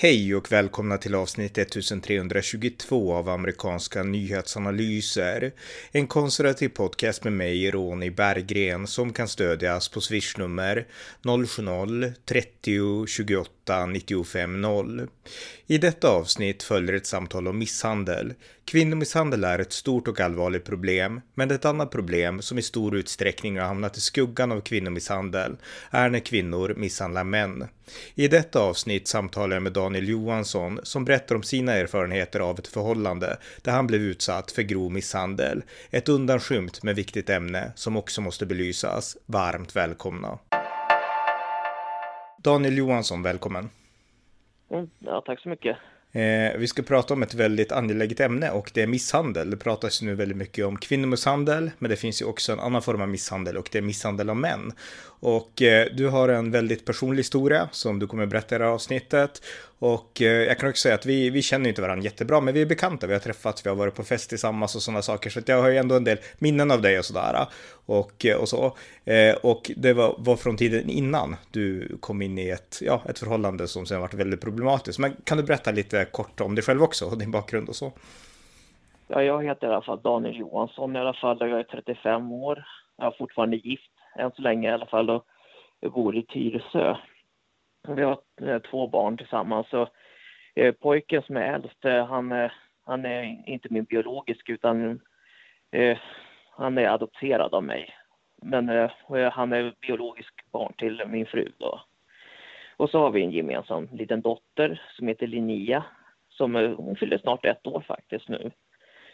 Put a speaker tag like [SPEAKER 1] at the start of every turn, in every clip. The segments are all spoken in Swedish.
[SPEAKER 1] Hej och välkomna till avsnitt 1322 av amerikanska nyhetsanalyser. En konservativ podcast med mig, Ronny Berggren, som kan stödjas på swishnummer 070-30 28 95 0. I detta avsnitt följer ett samtal om misshandel. Kvinnomisshandel är ett stort och allvarligt problem, men ett annat problem som i stor utsträckning har hamnat i skuggan av kvinnomisshandel är när kvinnor misshandlar män. I detta avsnitt samtalar jag med Daniel Johansson som berättar om sina erfarenheter av ett förhållande där han blev utsatt för grov misshandel. Ett undanskymt men viktigt ämne som också måste belysas. Varmt välkomna! Daniel Johansson, välkommen!
[SPEAKER 2] Mm, ja, tack så mycket.
[SPEAKER 1] Eh, vi ska prata om ett väldigt angeläget ämne och det är misshandel. Det pratas nu väldigt mycket om kvinnomisshandel, men det finns ju också en annan form av misshandel och det är misshandel av män. Och eh, du har en väldigt personlig historia som du kommer berätta i det här avsnittet. Och eh, jag kan också säga att vi, vi känner inte varandra jättebra, men vi är bekanta, vi har träffats, vi har varit på fest tillsammans och sådana saker. Så jag har ju ändå en del minnen av dig och sådär. Och, eh, och så. Eh, och det var, var från tiden innan du kom in i ett, ja, ett förhållande som sen varit väldigt problematiskt. Men kan du berätta lite kort om dig själv också och din bakgrund och så?
[SPEAKER 2] Ja, jag heter i alla fall Daniel Johansson i alla fall. Jag är 35 år. Jag är fortfarande gift än så länge i alla fall och bor i Tyresö. Vi har eh, två barn tillsammans. Så, eh, pojken som är äldst, eh, han, eh, han är inte min biologisk utan eh, han är adopterad av mig. Men eh, han är biologisk barn till min fru då. Och så har vi en gemensam liten dotter som heter Linnea. Som, hon fyller snart ett år faktiskt nu.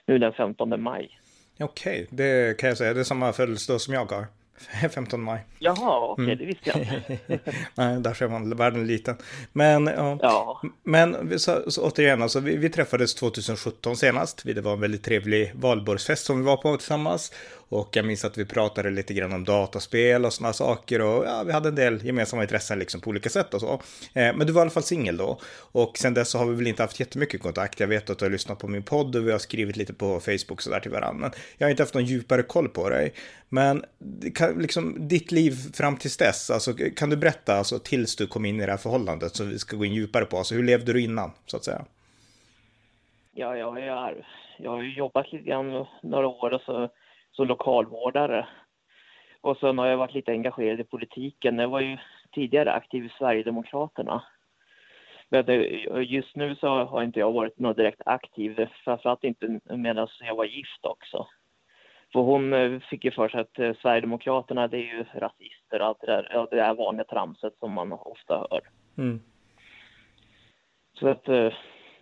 [SPEAKER 2] Nu den 15 maj.
[SPEAKER 1] Okej, okay, det kan jag säga. Det är samma födelsedag som jag har. 15 maj.
[SPEAKER 2] Jaha, okej, okay, mm. det visste jag inte.
[SPEAKER 1] Nej, där ser man världen liten. Men, ja. ja. Men så, så, återigen, alltså, vi, vi, träffades 2017 senast. Det var en väldigt trevlig valborgsfest som vi var på tillsammans. Och jag minns att vi pratade lite grann om dataspel och sådana saker och ja, vi hade en del gemensamma intressen liksom på olika sätt och så. Eh, men du var i alla fall singel då. Och sen dess så har vi väl inte haft jättemycket kontakt. Jag vet att du har lyssnat på min podd och vi har skrivit lite på Facebook sådär till varandra. Men jag har inte haft någon djupare koll på dig. Men kan, liksom, ditt liv fram tills dess, alltså, kan du berätta alltså, tills du kom in i det här förhållandet som vi ska gå in djupare på. Alltså, hur levde du innan så att säga?
[SPEAKER 2] Ja, jag, är, jag har jobbat lite grann några år och så som lokalvårdare. Och sen har jag varit lite engagerad i politiken. Jag var ju tidigare aktiv i Sverigedemokraterna. Men just nu så har inte jag varit något direkt aktiv, framförallt inte medan jag var gift också. För hon eh, fick ju för sig att eh, Sverigedemokraterna det är ju rasister och allt det där, ja, det där vanliga tramset som man ofta hör. Mm. Så att eh,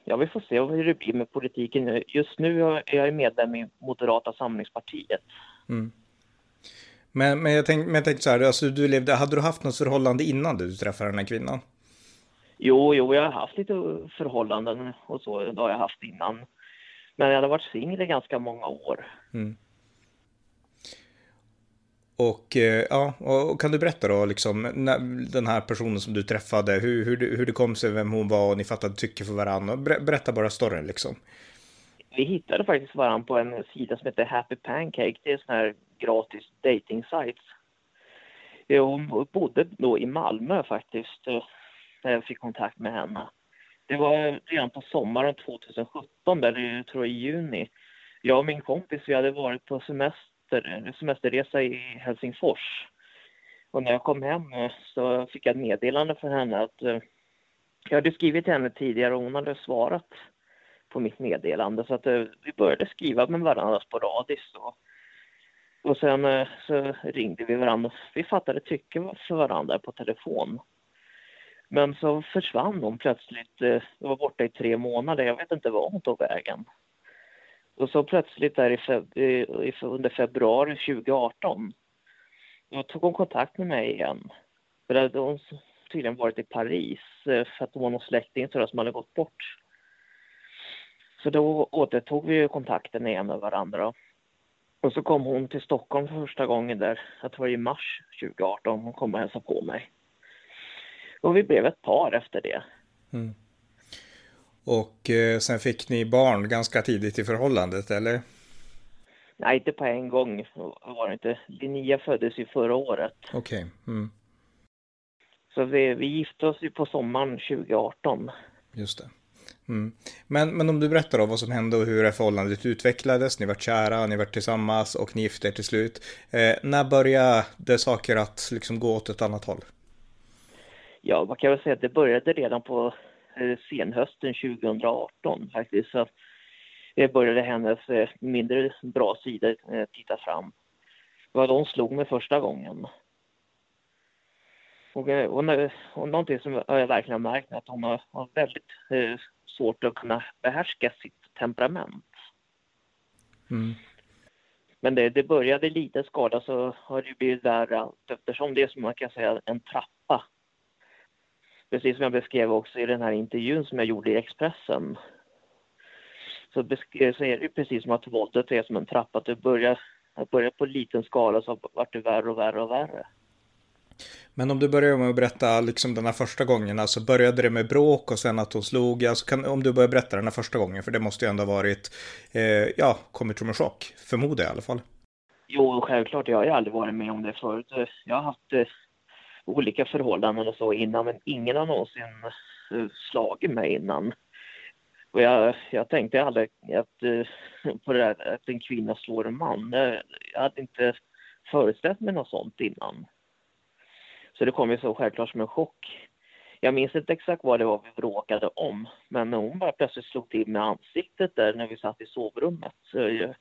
[SPEAKER 2] ja, vi får se hur det blir med politiken. Just nu är jag medlem i Moderata samlingspartiet. Mm.
[SPEAKER 1] Men, men, jag tänkte, men jag tänkte så här, alltså, du levde, hade du haft något förhållande innan du träffade den här kvinnan?
[SPEAKER 2] Jo, jo, jag har haft lite förhållanden och så, det har jag haft innan. Men jag hade varit singel i ganska många år. Mm.
[SPEAKER 1] Och eh, ja, och kan du berätta då liksom när, den här personen som du träffade, hur, hur, hur det kom sig, vem hon var och ni fattade tycke för varandra. Berätta bara storyn liksom.
[SPEAKER 2] Vi hittade faktiskt varandra på en sida som heter Happy Pancake. Det är en sån här gratis dating sites. Eh, hon bodde då i Malmö faktiskt eh, när jag fick kontakt med henne. Det var redan på sommaren 2017, där jag tror i juni. Jag och min kompis vi hade varit på semester semester, semesterresa i Helsingfors. Och när jag kom hem eh, så fick jag ett meddelande från henne att eh, jag hade skrivit till henne tidigare och hon hade svarat på mitt meddelande. Så att eh, vi började skriva med varandra sporadiskt. Och, och sen så ringde vi varandra. Vi fattade tycke för varandra på telefon. Men så försvann hon plötsligt. Jag var borta i tre månader. Jag vet inte var hon tog vägen. Och så plötsligt där i feb i, under februari 2018 då tog hon kontakt med mig igen. För hade hon tydligen varit i Paris eh, för att hon var någon släkting som hade gått bort. Så då återtog vi kontakten igen med varandra. Och så kom hon till Stockholm för första gången där, jag tror i mars 2018, hon kom och hälsade på mig. Och vi blev ett par efter det. Mm.
[SPEAKER 1] Och eh, sen fick ni barn ganska tidigt i förhållandet, eller?
[SPEAKER 2] Nej, inte på en gång var det inte. Linnea föddes ju förra året.
[SPEAKER 1] Okej. Okay. Mm.
[SPEAKER 2] Så vi, vi gifte oss ju på sommaren 2018.
[SPEAKER 1] Just det. Mm. Men, men om du berättar då vad som hände och hur det förhållandet utvecklades, ni var kära, ni var tillsammans och ni gifte er till slut. Eh, när började saker att liksom gå åt ett annat håll?
[SPEAKER 2] Ja, vad kan jag säga, det började redan på senhösten 2018 faktiskt. Så det började hennes eh, mindre bra sida eh, titta fram. Det var då hon slog mig första gången. Och, eh, och, och någonting som jag verkligen har märkt är att hon har, har väldigt eh, svårt att kunna behärska sitt temperament. Mm. Men det, det började lite skada så har det blivit värre eftersom det är som man kan säga en trappa. Precis som jag beskrev också i den här intervjun som jag gjorde i Expressen. Så, så är det precis som att våldet är som en trappa. Att det börjar, att börjar på liten skala så vart det värre och värre och värre.
[SPEAKER 1] Men om du börjar med att berätta liksom den här första gången, alltså började det med bråk och sen att hon slog, alltså kan, om du börjar berätta den här första gången, för det måste ju ändå ha varit, eh, ja, kommit som en chock, förmodar jag i alla fall.
[SPEAKER 2] Jo, självklart, jag har ju aldrig varit med om det förut. Jag har haft eh, olika förhållanden och så innan, men ingen har någonsin eh, slagit mig innan. Och jag, jag tänkte aldrig att, eh, på det där, att en kvinna slår en man. Eh, jag hade inte föreställt mig något sånt innan. Så det kom ju så självklart som en chock. Jag minns inte exakt vad det var vi bråkade om, men hon bara plötsligt slog till med ansiktet där när vi satt i sovrummet. Så jag,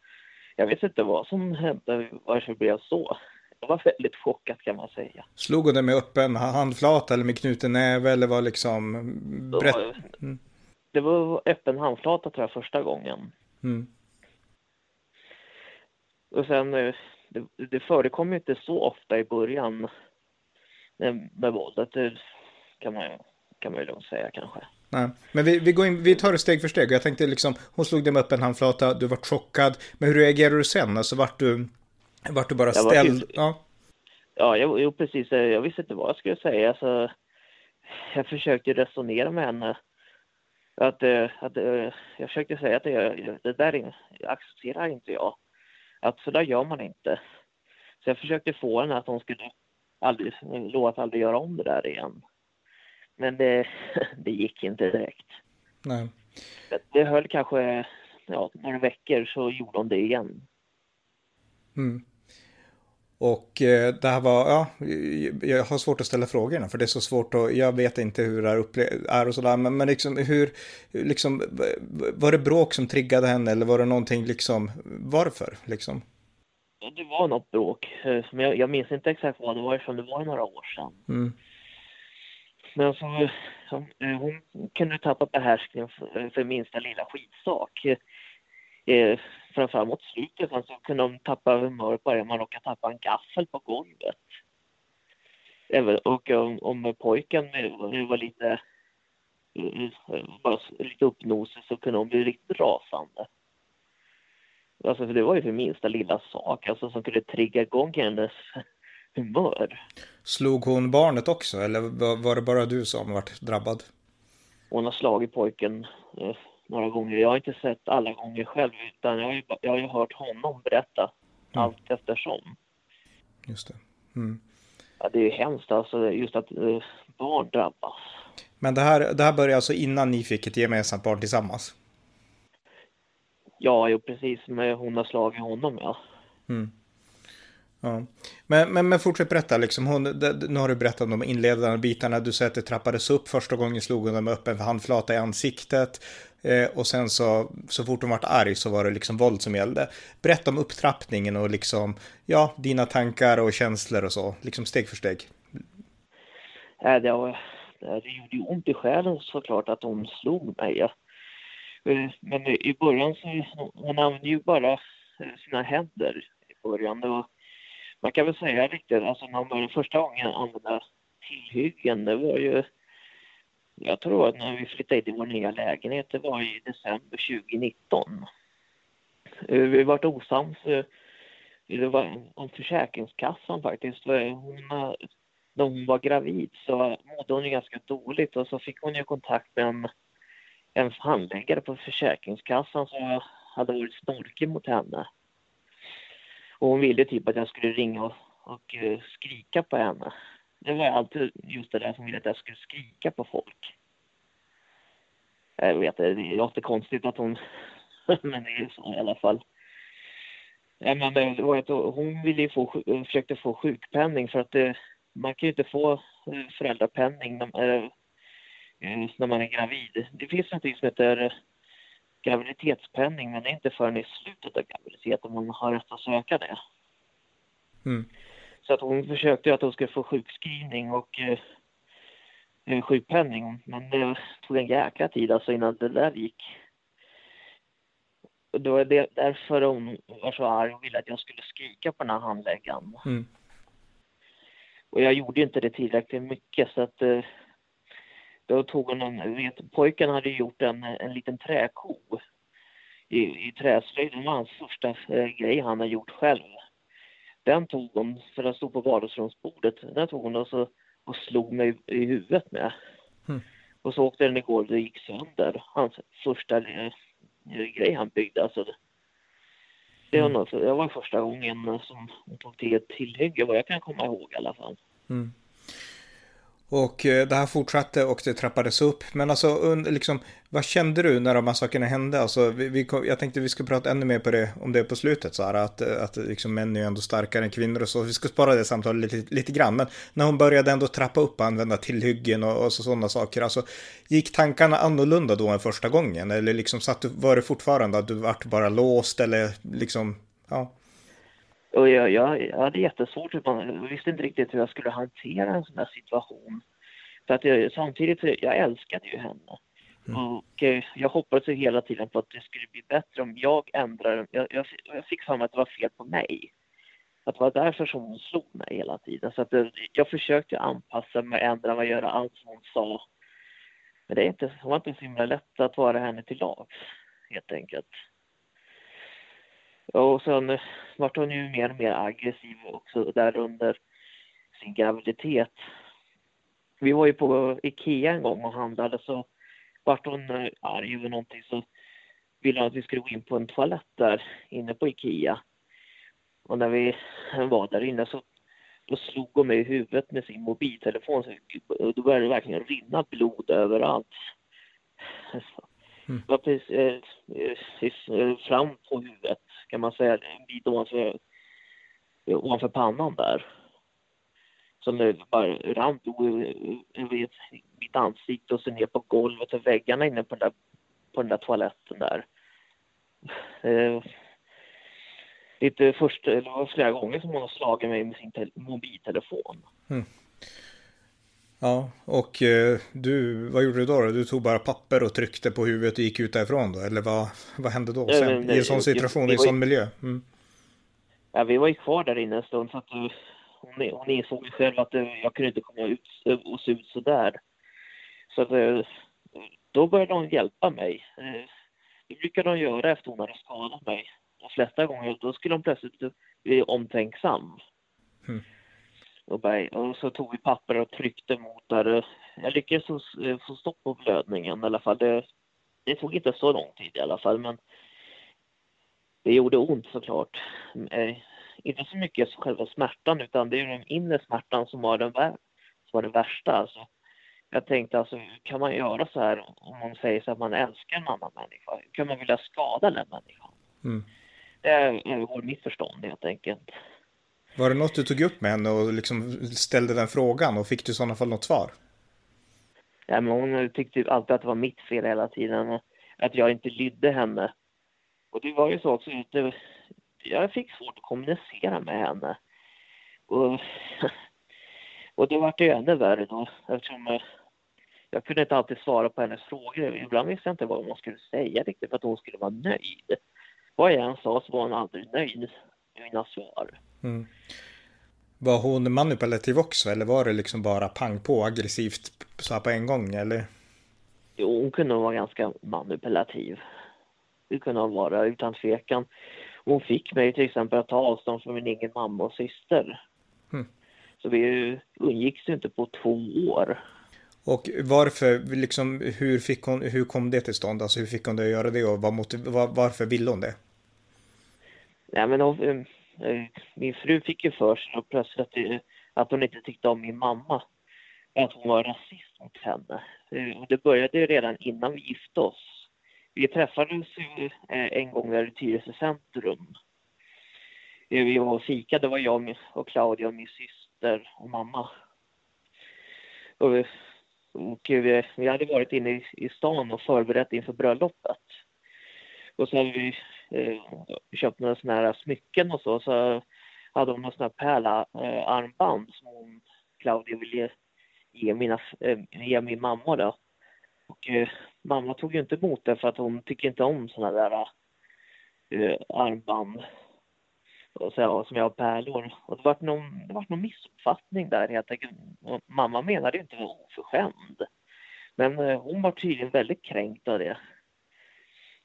[SPEAKER 2] jag vet inte vad som hände, varför det blev så. Jag var väldigt chockad kan man säga.
[SPEAKER 1] Slog hon det med öppen handflata eller med knuten näve eller var liksom... Brett...
[SPEAKER 2] Mm. Det var öppen handflata tror jag första gången. Mm. Och sen, eh, det, det förekom ju inte så ofta i början med våldet. Det kan man, kan man ju lugnt säga kanske.
[SPEAKER 1] Nej, men vi, vi, går in, vi tar det steg för steg. Jag tänkte liksom, hon slog dig med öppen handflata, du var chockad. Men hur reagerade du sen? Alltså vart du, vart du bara ställd?
[SPEAKER 2] ja, ja jag, jo, precis. Jag visste inte vad jag skulle säga. Alltså, jag försökte resonera med henne. Att, eh, att, eh, jag försökte säga att det, det där accepterar inte jag. Att så där gör man inte. Så jag försökte få henne att hon skulle aldrig, lovat aldrig göra om det där igen. Men det, det gick inte direkt.
[SPEAKER 1] Nej.
[SPEAKER 2] Det höll kanske ja, några veckor så gjorde de det igen.
[SPEAKER 1] Mm. Och eh, det här var, ja, jag har svårt att ställa frågorna för det är så svårt och jag vet inte hur det här är och sådär. Men, men liksom hur, liksom, var det bråk som triggade henne eller var det någonting liksom, varför liksom?
[SPEAKER 2] det var något bråk. Eh, men jag, jag minns inte exakt vad det var eftersom det var några år sedan. Mm. Men så, så, eh, hon kunde tappa behärskningen för minsta lilla skitsak. Eh, framförallt slutet så kunde de tappa humör bara man råkade tappa en gaffel på golvet. Även, och om, om pojken var lite, bara lite uppnosig så kunde hon bli riktigt rasande. Alltså för det var ju för minsta lilla sak alltså, som kunde trigga igång hennes humör.
[SPEAKER 1] Slog hon barnet också eller var det bara du som varit drabbad?
[SPEAKER 2] Hon har slagit pojken eh, några gånger. Jag har inte sett alla gånger själv utan jag har ju, jag har ju hört honom berätta mm. allt eftersom.
[SPEAKER 1] Just det. Mm.
[SPEAKER 2] Ja, det är ju hemskt alltså just att eh, barn drabbas.
[SPEAKER 1] Men det här, det här började alltså innan ni fick ett gemensamt barn tillsammans?
[SPEAKER 2] Ja, jo precis. Men hon har slagit honom, ja. Mm.
[SPEAKER 1] Ja. Men, men, men fortsätt berätta, liksom, hon, det, nu har du berättat om de inledande bitarna. Du säger att det trappades upp. Första gången slog hon med öppen handflata i ansiktet. Eh, och sen så, så fort hon vart arg så var det liksom våld som gällde. Berätta om upptrappningen och liksom, ja, dina tankar och känslor och så, liksom steg för steg.
[SPEAKER 2] Ja, det, var, det gjorde ju ont i själen såklart att hon slog mig. Eh, men i början så hon använde ju bara eh, sina händer i början. Var, man kan väl säga riktigt, alltså när man började första gången använda tillhyggen, det var ju jag tror att när vi flyttade in i vår nya lägenhet, det var i december 2019. Eh, vi varit osams eh, det var om Försäkringskassan faktiskt. Eh, hon, när hon var gravid så mådde hon ju ganska dåligt och så fick hon ju kontakt med en en handläggare på Försäkringskassan som hade varit snorkig mot henne. Och hon ville typ att jag skulle ringa och, och skrika på henne. Det var alltid just det där som ville att jag skulle skrika på folk. Jag vet, det låter konstigt att hon... men det är så i alla fall. Ja, men det var att hon ville få, eh, försökte få sjukpenning för att det, man kan ju inte få eh, föräldrapenning när, när man är gravid. Det finns något som heter graviditetspenning men det är inte förrän i slutet av graviditeten man har rätt att söka det. Mm. Så att hon försökte att hon skulle få sjukskrivning och eh, sjukpenning men det tog en jäkla tid alltså innan det där gick. Och då är det därför hon var så arg och ville att jag skulle skrika på den här handläggaren. Mm. Och jag gjorde inte det tillräckligt mycket så att eh, då tog hon en, vet, pojken hade gjort en, en liten träko i, i träslöjd. Det var hans första eh, grej han hade gjort själv. Den tog hon, för den stod på vardagsrumsbordet, den tog hon och, så, och slog mig i huvudet med. Mm. Och så åkte den igår och det gick sönder. Hans första eh, grej han byggde. Alltså, det, var mm. något, det var första gången som hon tog till ett tillhygge vad jag kan komma ihåg i alla fall. Mm.
[SPEAKER 1] Och eh, det här fortsatte och det trappades upp. Men alltså, liksom, vad kände du när de här sakerna hände? Alltså, vi, vi, jag tänkte vi ska prata ännu mer på det, om det på slutet. Så här, att att liksom, män är ändå starkare än kvinnor och så. Vi ska spara det samtalet lite, lite grann. Men när hon började ändå trappa upp och använda tillhyggen och, och så, sådana saker. Alltså, gick tankarna annorlunda då än första gången? Eller liksom, satt du, var det fortfarande att du vart bara låst eller liksom, ja?
[SPEAKER 2] Och jag, jag, jag hade jättesvårt, jag visste inte riktigt hur jag skulle hantera en sån här situation. För att jag, samtidigt, jag älskade ju henne. Mm. Och eh, jag hoppades ju hela tiden på att det skulle bli bättre om jag ändrade. Jag, jag, jag fick för mig att det var fel på mig. Att det var därför som hon slog mig hela tiden. Så att det, jag försökte anpassa mig, ändra mig, göra allt som hon sa. Men det, är inte, det var inte så himla lätt att vara henne till lags, helt enkelt. Och sen eh, vart hon ju mer och mer aggressiv också där under sin graviditet. Vi var ju på Ikea en gång och handlade så vart hon eh, arg över någonting så ville hon att vi skulle gå in på en toalett där inne på Ikea. Och när vi var där inne så då slog hon mig i huvudet med sin mobiltelefon. Så då började det verkligen rinna blod överallt. Mm. Det var precis, eh, precis eh, fram på huvudet kan man säga, en bit ovanför, ovanför pannan där. Som bara rann över mitt ansikte och så ner på golvet och väggarna inne på den där, på den där toaletten där. Eh, lite först, det var flera gånger som hon har slagit mig med sin mobiltelefon. Mm.
[SPEAKER 1] Ja, och eh, du, vad gjorde du då, Du tog bara papper och tryckte på huvudet och gick ut därifrån då? Eller vad, vad hände då sen, nej, nej, i en sån situation, i en sån miljö? Mm.
[SPEAKER 2] Ja, vi var ju kvar där inne en stund så att uh, hon, hon insåg ju själv att uh, jag kunde inte komma ut och se ut sådär. Så att, då började hon hjälpa mig. Det brukade hon göra efter hon hade skadat mig. De flesta gånger, då skulle hon plötsligt bli omtänksam. Mm. Och, och så tog vi papper och tryckte mot där. Jag lyckades få stopp på blödningen i alla fall. Det, det tog inte så lång tid i alla fall, men det gjorde ont såklart. Eh, inte så mycket själva smärtan, utan det är den inre smärtan som var den, som var den värsta. Alltså, jag tänkte alltså, hur kan man göra så här om man säger så att man älskar en annan människa? Hur kan man vilja skada den människan? Mm. Det övergår mitt förstånd helt enkelt.
[SPEAKER 1] Var det något du tog upp med henne och liksom ställde den frågan och fick du i sådana fall något svar?
[SPEAKER 2] Ja, men hon tyckte alltid att det var mitt fel hela tiden. Att jag inte lydde henne. Och det var ju så också jag fick svårt att kommunicera med henne. Och, och det vart ju ännu värre då eftersom eh, jag kunde inte alltid svara på hennes frågor. Ibland visste jag inte vad hon skulle säga riktigt för att hon skulle vara nöjd. Vad jag än sa så var hon aldrig nöjd mina svar. Mm.
[SPEAKER 1] Var hon manipulativ också eller var det liksom bara pang på aggressivt så här på en gång eller?
[SPEAKER 2] Jo, hon kunde vara ganska manipulativ. Det kunde hon vara utan tvekan. Hon fick mig till exempel att ta avstånd från min egen mamma och syster. Mm. Så vi umgicks inte på två år.
[SPEAKER 1] Och varför, liksom, hur, fick hon, hur kom det till stånd? Alltså hur fick hon det att göra det och var, varför ville hon det?
[SPEAKER 2] Nej men hon, eh, eh, min fru fick ju för sig plötsligt att, att hon inte tyckte om min mamma. att hon var rasist mot henne. Eh, och det började redan innan vi gifte oss. Vi träffades en gång där i Tyresö centrum. Vi var och fikade, det var jag och Claudia och min syster och mamma. Och vi, och vi, vi hade varit inne i, i stan och förberett inför bröllopet. Och så hade vi Eh, köpt några sådana här smycken och så. Så hade hon några sådana här pärlarmband eh, som hon, Claudia ville ge, mina, eh, ge min mamma då. Och eh, mamma tog ju inte emot det för att hon tycker inte om sådana där eh, armband och så, som jag har pärlor. Och det var någon, det var någon missuppfattning där helt enkelt. Mamma menade ju inte att vara oförskämd. Men eh, hon var tydligen väldigt kränkt av det.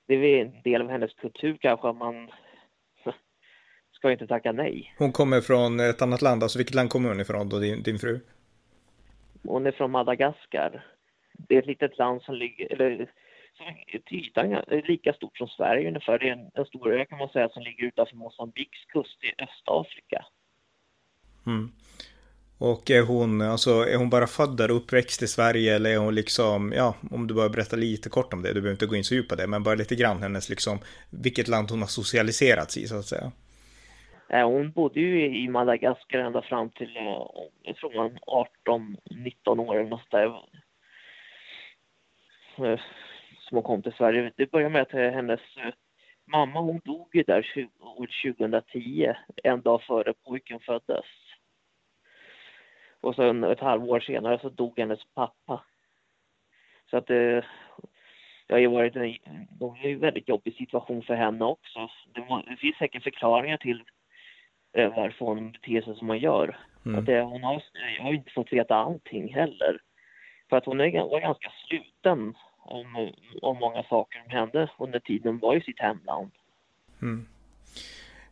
[SPEAKER 2] Det är en del av hennes kultur kanske, man ska inte tacka nej.
[SPEAKER 1] Hon kommer från ett annat land, alltså vilket land kommer hon ifrån då, din, din fru?
[SPEAKER 2] Hon är från Madagaskar. Det är ett litet land som ligger, eller till ytan är lika stort som Sverige ungefär. Det är en, en stor ö kan man säga som ligger utanför Mosambiks kust i Östafrika.
[SPEAKER 1] Mm. Och är hon, alltså, är hon bara född där och uppväxt i Sverige eller är hon liksom, ja, om du bara berättar lite kort om det, du behöver inte gå in så djupt på det, men bara lite grann hennes liksom, vilket land hon har socialiserats i så att säga.
[SPEAKER 2] Eh, hon bodde ju i Madagaskar ända fram till, eh, jag tror man 18-19 år eller något där eh, som hon kom till Sverige. Det började med att hennes mamma hon dog ju där år 2010, en dag före pojken föddes. Och sen ett halvår senare så dog hennes pappa. Så att det, det har ju varit en, en väldigt jobbig situation för henne också. Det, var, det finns säkert förklaringar till eh, varför hon beter sig som hon gör. Mm. Att det, hon har, jag har inte fått veta allting heller. För att hon är, var ganska sluten om, om många saker som hände under tiden hon var i sitt hemland.
[SPEAKER 1] Mm.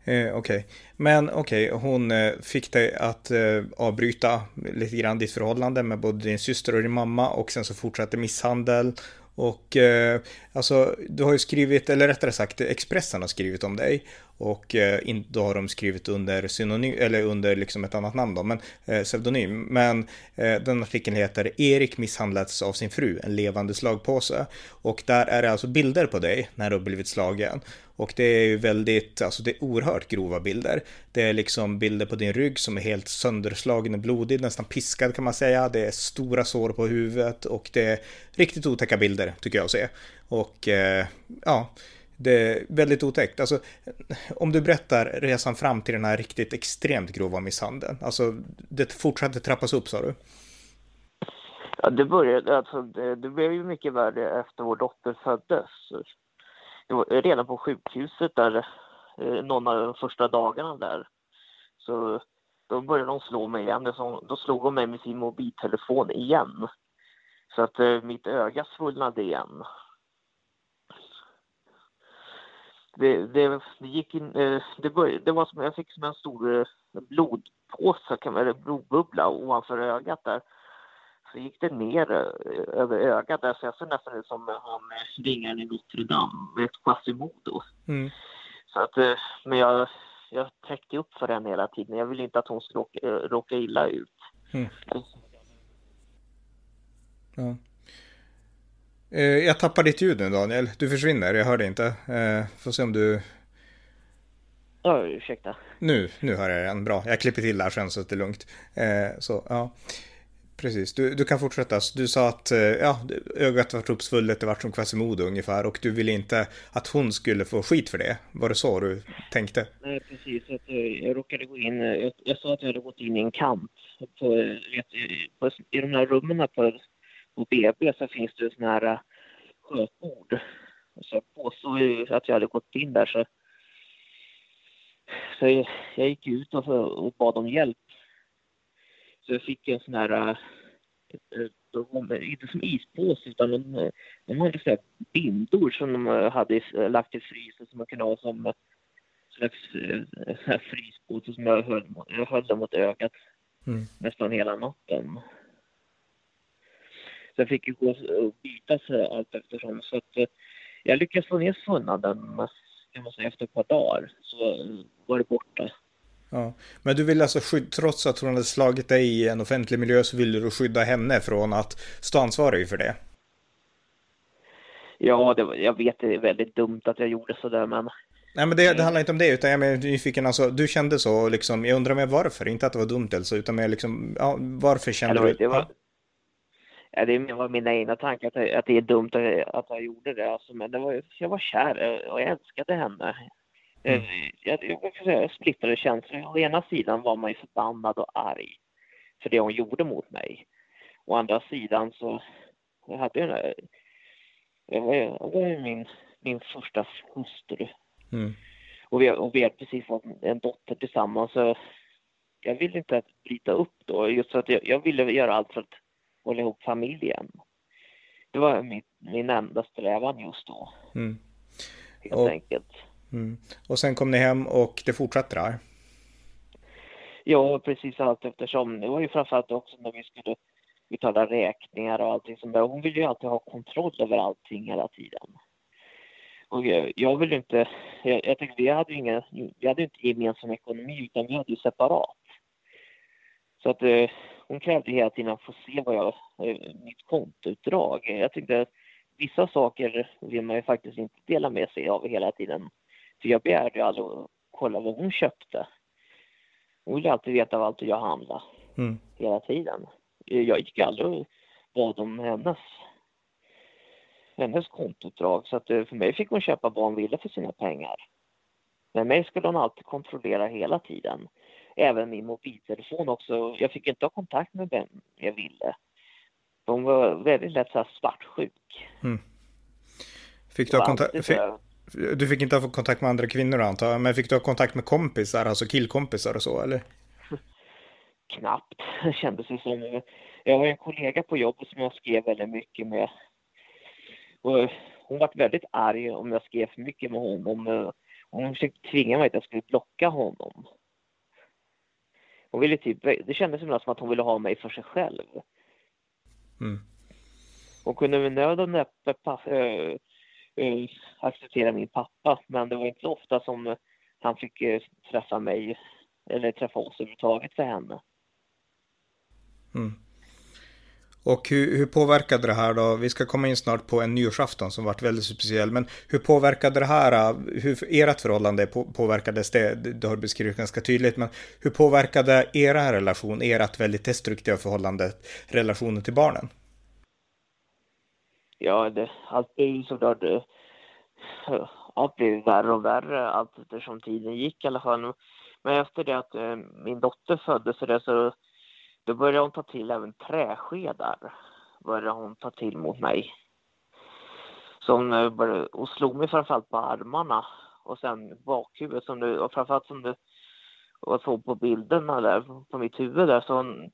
[SPEAKER 1] Eh, okej, okay. men okej, okay. hon eh, fick dig att eh, avbryta lite grann ditt förhållande med både din syster och din mamma och sen så fortsatte misshandel och eh, alltså, du har ju skrivit, eller rättare sagt Expressen har skrivit om dig och eh, då har de skrivit under synonym, eller under liksom ett annat namn då, men eh, pseudonym. Men eh, den artikeln heter Erik misshandlats av sin fru, en levande slagpåse. Och där är det alltså bilder på dig när du har blivit slagen. Och det är ju väldigt, alltså det är oerhört grova bilder. Det är liksom bilder på din rygg som är helt sönderslagen och blodig, nästan piskad kan man säga. Det är stora sår på huvudet och det är riktigt otäcka bilder tycker jag att se. Och eh, ja, det är väldigt otäckt. Alltså, om du berättar resan fram till den här riktigt extremt grova misshandeln. Alltså, det fortsatte trappas upp sa du?
[SPEAKER 2] Ja, det började, alltså, det, det blev ju mycket värre efter vår dotter föddes. Var redan på sjukhuset där, eh, någon av de första dagarna där. Så då började de slå mig igen. Då slog de mig med sin mobiltelefon igen. Så att eh, mitt öga svullnade igen det, det, det gick in, eh, det, började, det var som, jag fick som en stor eh, blodpåse, eller blodbubbla ovanför ögat där. Så gick det ner eh, över ögat där, så jag såg nästan ut som han ringaren i Notre Dame med ett Quasimodo. Mm. Så att, men jag, jag täckte upp för henne hela tiden. Jag ville inte att hon skulle råka, råka illa ut. Mm.
[SPEAKER 1] Ja. Eh, jag tappar ditt ljud nu Daniel. Du försvinner, jag hör dig inte. Eh, får se om du...
[SPEAKER 2] Ja, ursäkta.
[SPEAKER 1] Nu, nu hör jag igen. Bra, jag klipper till där sen så att det är lugnt. Eh, så, ja. Precis, du, du kan fortsätta. Du sa att ja, ögat var uppsvullet, det var som Quasimodo ungefär och du ville inte att hon skulle få skit för det. Var det så du tänkte?
[SPEAKER 2] Nej, precis. Jag råkade gå in, jag, jag sa att jag hade gått in i en kamp på, vet, på, i de här rummen på på BB så finns det sådana här äh, skötbord. Så jag påstod ju att jag hade gått in där så, så jag, jag gick ut och, och bad om hjälp. Så jag fick en sån här, äh, inte som ispåse utan de, de hade så bindor som de hade lagt i frysen som man kunde ha som slags fryspåse som jag höll, jag höll mot ögat mm. nästan hela natten. Så jag fick ju gå och byta sig allt eftersom. Så att eh, jag lyckades få ner svullnaden kan man säga, efter ett par dagar. Så var det borta.
[SPEAKER 1] Ja. Men du vill alltså skydda, trots att hon hade slagit dig i en offentlig miljö så ville du skydda henne från att stå ansvarig för det?
[SPEAKER 2] Ja, det, jag vet det är väldigt dumt att jag gjorde sådär men...
[SPEAKER 1] Nej men det, det handlar inte om det utan jag är nyfiken alltså, du kände så liksom, jag undrar mer varför, inte att det var dumt alltså, utan mer liksom, ja, varför kände du?
[SPEAKER 2] Det var, ja, det var mina egna tankar att, att det är dumt att, att jag gjorde det alltså, men det var, jag var kär och jag älskade henne. Mm. Jag, jag, jag, jag splittrade känslor. Å ena sidan var man ju förbannad och arg för det hon gjorde mot mig. Å andra sidan så jag hade jag, var, jag var min, min första hustru. Mm. Och, vi, och vi har precis fått en dotter tillsammans. Så jag ville inte bryta upp då, just för att jag, jag ville göra allt för att hålla ihop familjen. Det var min, min enda strävan just då. Mm. Helt och, enkelt.
[SPEAKER 1] Mm. Och sen kom ni hem och det fortsatte där?
[SPEAKER 2] Ja, precis allt eftersom. Det var ju framförallt också när vi skulle betala räkningar och allting som Hon ville ju alltid ha kontroll över allting hela tiden. Och jag, jag vill inte, jag, jag tänkte vi hade ju ingen, vi hade inte gemensam ekonomi utan vi hade ju separat. Så att eh, hon krävde hela tiden att få se vad jag, eh, mitt kontoutdrag. Jag tyckte att vissa saker vill man ju faktiskt inte dela med sig av hela tiden. För jag begärde ju aldrig att kolla vad hon köpte. Hon ville alltid veta vad allt jag handlade. Mm. Hela tiden. Jag gick aldrig och bad om hennes, hennes kontoutdrag. Så att eh, för mig fick hon köpa vad hon ville för sina pengar. Men mig skulle hon alltid kontrollera hela tiden. Även min mobiltelefon också. Jag fick inte ha kontakt med vem jag ville. Hon var väldigt lätt så här svartsjuk. Mm.
[SPEAKER 1] Fick du ha kontakt? Du fick inte ha kontakt med andra kvinnor antar jag, men fick du ha kontakt med kompisar, alltså killkompisar och så eller?
[SPEAKER 2] Knappt, det kändes det som. Jag har en kollega på jobbet som jag skrev väldigt mycket med. Och hon var väldigt arg om jag skrev för mycket med honom. Hon försökte tvinga mig att jag skulle blocka honom. Hon ville typ, det kändes som att hon ville ha mig för sig själv. Mm. Hon kunde med nöd och näppe eh, acceptera min pappa. Men det var inte ofta som han fick eh, träffa mig eller träffa oss överhuvudtaget för henne.
[SPEAKER 1] Mm. Och hur, hur, påverkade det här då? Vi ska komma in snart på en nyårsafton som varit väldigt speciell. Men hur påverkade det här? Äh, hur ert förhållande påverkades det? Det har du beskrivit ganska tydligt. Men hur påverkade era relation, ert väldigt destruktiva förhållande, relationen till barnen?
[SPEAKER 2] ja, det, allt blev ju såklart... Allt blev värre och värre allt eftersom tiden gick i alla fall. Men efter det att eh, min dotter föddes så, det, så då började hon ta till även träskedar. Började hon ta till mot mig. Så hon, eh, började, hon slog mig framförallt på armarna och sen bakhuvudet som du, och framförallt som du och såg på bilderna där på mitt huvud där så hon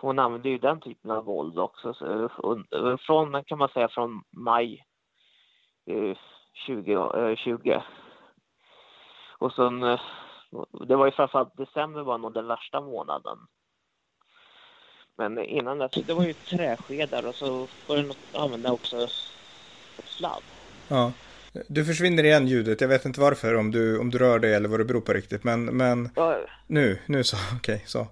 [SPEAKER 2] hon använde ju den typen av våld också. Så, eh, från, kan man säga, från maj eh, 2020. Och sen, eh, det var ju framförallt december var nog den värsta månaden. Men innan dess, det var ju träskedar och så var det något, använda också sladd.
[SPEAKER 1] Ja. Du försvinner igen ljudet, jag vet inte varför, om du, om du rör dig eller vad det beror på riktigt, men, men ja. nu, nu så, okej, okay, så,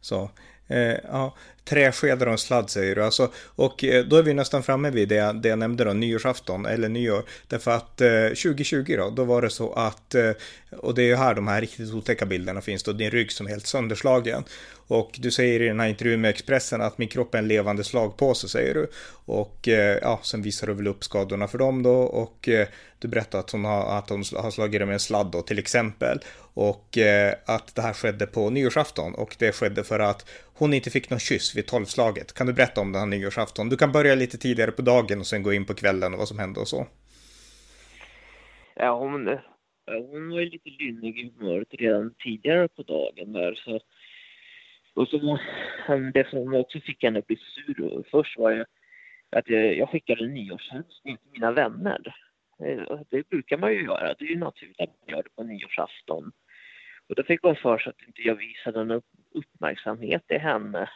[SPEAKER 1] så. Eh, ja, träskedar och en sladd säger du. Alltså, och eh, då är vi nästan framme vid det, det jag nämnde då, nyårsafton eller nyår. Därför att eh, 2020 då, då var det så att, eh, och det är ju här de här riktigt otäcka bilderna finns då, din rygg som är helt sönderslagen. Och du säger i den här intervjun med Expressen att min kropp är en levande slagpåse, säger du. Och eh, ja, sen visar du väl upp skadorna för dem då och eh, du berättar att hon har, att hon har slagit dig med en sladd då till exempel. Och eh, att det här skedde på nyårsafton och det skedde för att hon inte fick någon kyss vid tolvslaget. Kan du berätta om den här nyårsafton? Du kan börja lite tidigare på dagen och sen gå in på kvällen och vad som hände och så.
[SPEAKER 2] Ja, hon, eh, hon var ju lite lynnig i humöret redan tidigare på dagen där så och så det som också fick henne att bli sur först var ju att jag skickade nyårshälsning till mina vänner. Eh, det brukar man ju göra, det är ju naturligt att man gör det på nyårsafton. Och då fick hon för sig att inte jag visade någon uppmärksamhet till henne.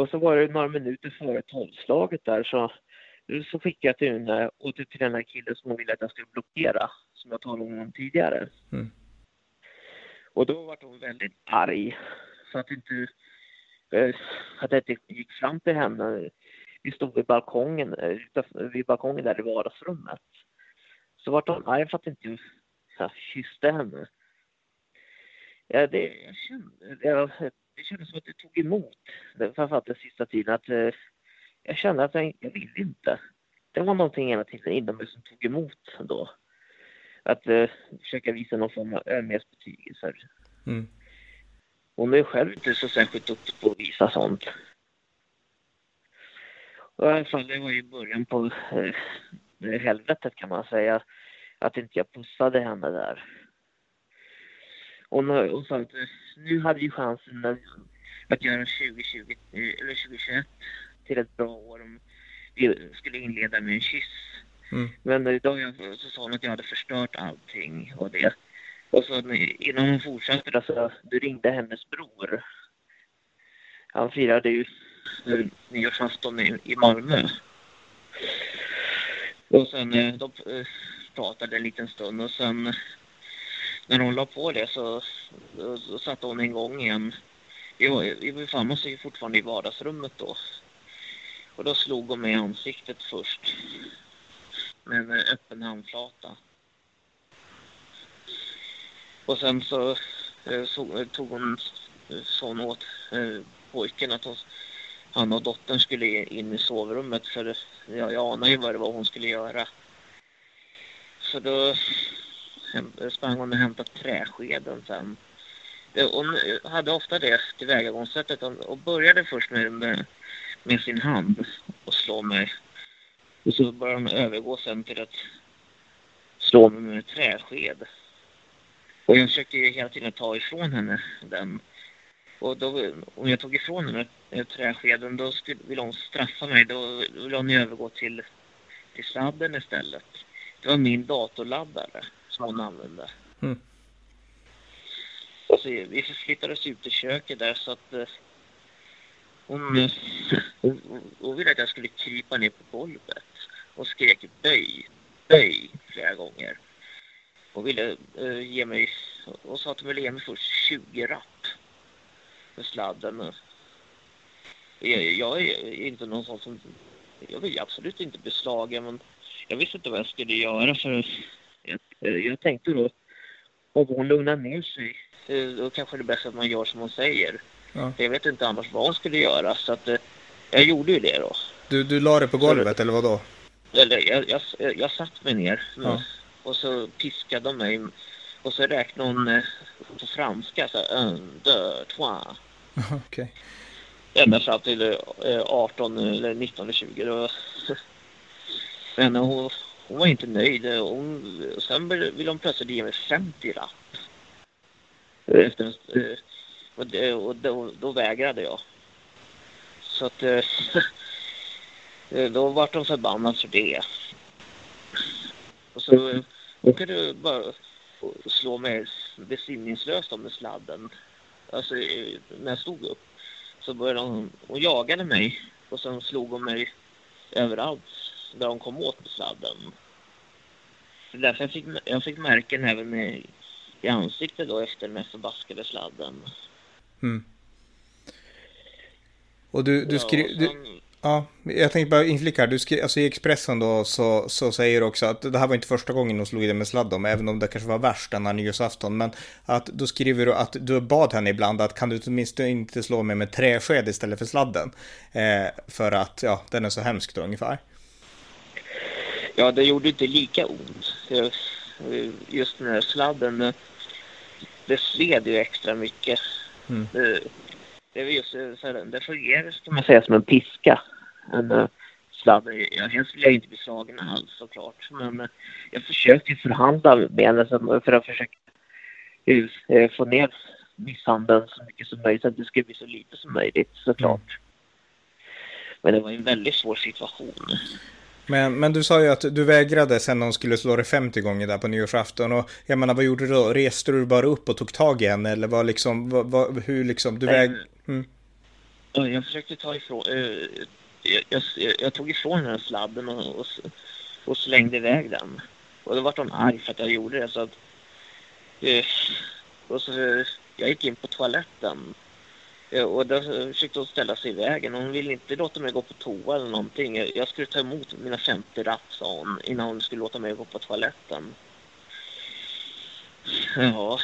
[SPEAKER 2] Och så var det några minuter före tolvslaget där så, så skickade jag till henne och till den här killen som hon ville att jag skulle blockera, som jag talade om tidigare. Mm. Och då var hon väldigt arg. Så att inte, eh, att jag inte gick fram till henne. Vi stod vid balkongen, eh, vid balkongen där i vardagsrummet. Så var hon arg för att inte jag kysste henne. Ja, det, jag kände, jag, det kändes som att det tog emot, framförallt den sista tiden. Att, eh, jag kände att jag, jag ville inte. Det var någonting hela tiden inom mig som tog emot då. Att eh, försöka visa någon form av ömhetsbetygelse. Mm. Hon är själv inte så särskilt duktig på att visa sånt. Och I alla fall, det var ju början på eh, helvetet kan man säga. Att inte jag pussade henne där. Och, och sa att nu hade vi chansen att, att göra 2020, eller 2021 till ett bra år om vi skulle inleda med en kyss. Mm. Men jag, så sa hon att jag hade förstört allting och det. Och så innan hon fortsatte då, så du ringde hennes bror. Han firade ju nyårsafton i, i Malmö. Och sen eh, de eh, pratade en liten stund och sen när hon la på det så, så satte hon igång igen. Vi befann oss ju fortfarande i vardagsrummet då. Och då slog hon mig i ansiktet först. Med en öppen handflata. Och sen så, eh, så eh, tog hon eh, sån åt pojken att hon, han och dottern skulle in i sovrummet för jag, jag anade ju vad det var hon skulle göra. Så då sprang hon och hämtade träskeden sen. Hon hade ofta det tillvägagångssättet och började först med, med, med sin hand och slå mig. Och så började hon övergå sen till att slå mig med träsked. Och jag försökte ju hela tiden ta ifrån henne den. Och då, om jag tog ifrån henne träskeden då skulle, ville hon straffa mig. Då ville hon övergå till, till sladden istället. Det var min datorladdare som hon använde. Mm. Så, vi flyttades ut i köket där så att eh, hon, eh, hon, hon ville att jag skulle krypa ner på golvet och skrek böj, böj flera gånger. Hon ville uh, ge mig, och sa att hon ville ge mig först 20 rapp för sladden. Jag, jag är inte någon sån som, jag vill absolut inte beslaga men jag visste inte vad jag skulle göra för jag, jag tänkte då, om hon lugnar ner sig, eh, då kanske det är bäst att man gör som hon säger. Ja. Jag vet inte annars vad hon skulle göra, så att eh, jag gjorde ju det då.
[SPEAKER 1] Du, du la det på golvet, så, eller vad då?
[SPEAKER 2] Eller, jag, jag, jag satt mig ner ja. och så piskade de mig och så räknade hon eh, på franska, så här, un, deux, trois.
[SPEAKER 1] Okej. Okay.
[SPEAKER 2] Ända fram till 18 eller 19 eller 20. Då. Men hon, hon var inte nöjd. Hon, sen ville hon plötsligt ge mig 50 rapp. Efter, eh, och, det, och då, då, vägrade jag. Så att eh, då vart de förbannad för det. Och så hon kunde bara slå mig besinningslöst om med sladden. Alltså när jag stod upp så började hon, hon jagade mig och sen slog hon mig överallt där de kom åt med sladden. Så därför jag fick, jag fick märken även i, i ansiktet då efter den här förbaskade sladden. Mm.
[SPEAKER 1] Och du, du skrev... Ja, sen... ja, jag tänkte bara inflika här. Du skrev, alltså I Expressen då så, så säger du också att det här var inte första gången hon slog i dig med sladden, även om det kanske var värst denna nyårsafton. Men att då skriver du att du bad henne ibland att kan du åtminstone inte slå mig med träsked istället för sladden? Eh, för att, ja, den är så hemsk då ungefär.
[SPEAKER 2] Ja, det gjorde inte lika ont. Just den här sladden, det sved ju extra mycket. Mm. Det, det, just så det fungerar kan man säga som en piska. En uh, sladd. Jag, helst vill jag inte bli slagen alls såklart. Men jag försökte förhandla med henne för att försöka uh, få ner misshandeln så mycket som möjligt. Så att det skulle bli så lite som möjligt såklart. Mm. Men det var en väldigt svår situation.
[SPEAKER 1] Men, men du sa ju att du vägrade sen de skulle slå dig 50 gånger där på nyårsafton. Och jag menar, vad gjorde du då? Reste du bara upp och tog tag i henne? Eller vad liksom, vad, vad, hur liksom, du väg... Mm.
[SPEAKER 2] Jag försökte ta ifrån, uh, jag, jag, jag, tog ifrån henne sladden och, och, och, slängde iväg den. Och då var hon arg för att jag gjorde det. Så att, uh, och så, jag gick in på toaletten. Eh, och då försökte hon ställa sig i vägen. Hon ville inte låta mig gå på toa eller någonting. Jag skulle ta emot mina 50 rapp, sa hon, innan hon skulle låta mig gå på toaletten. Ja.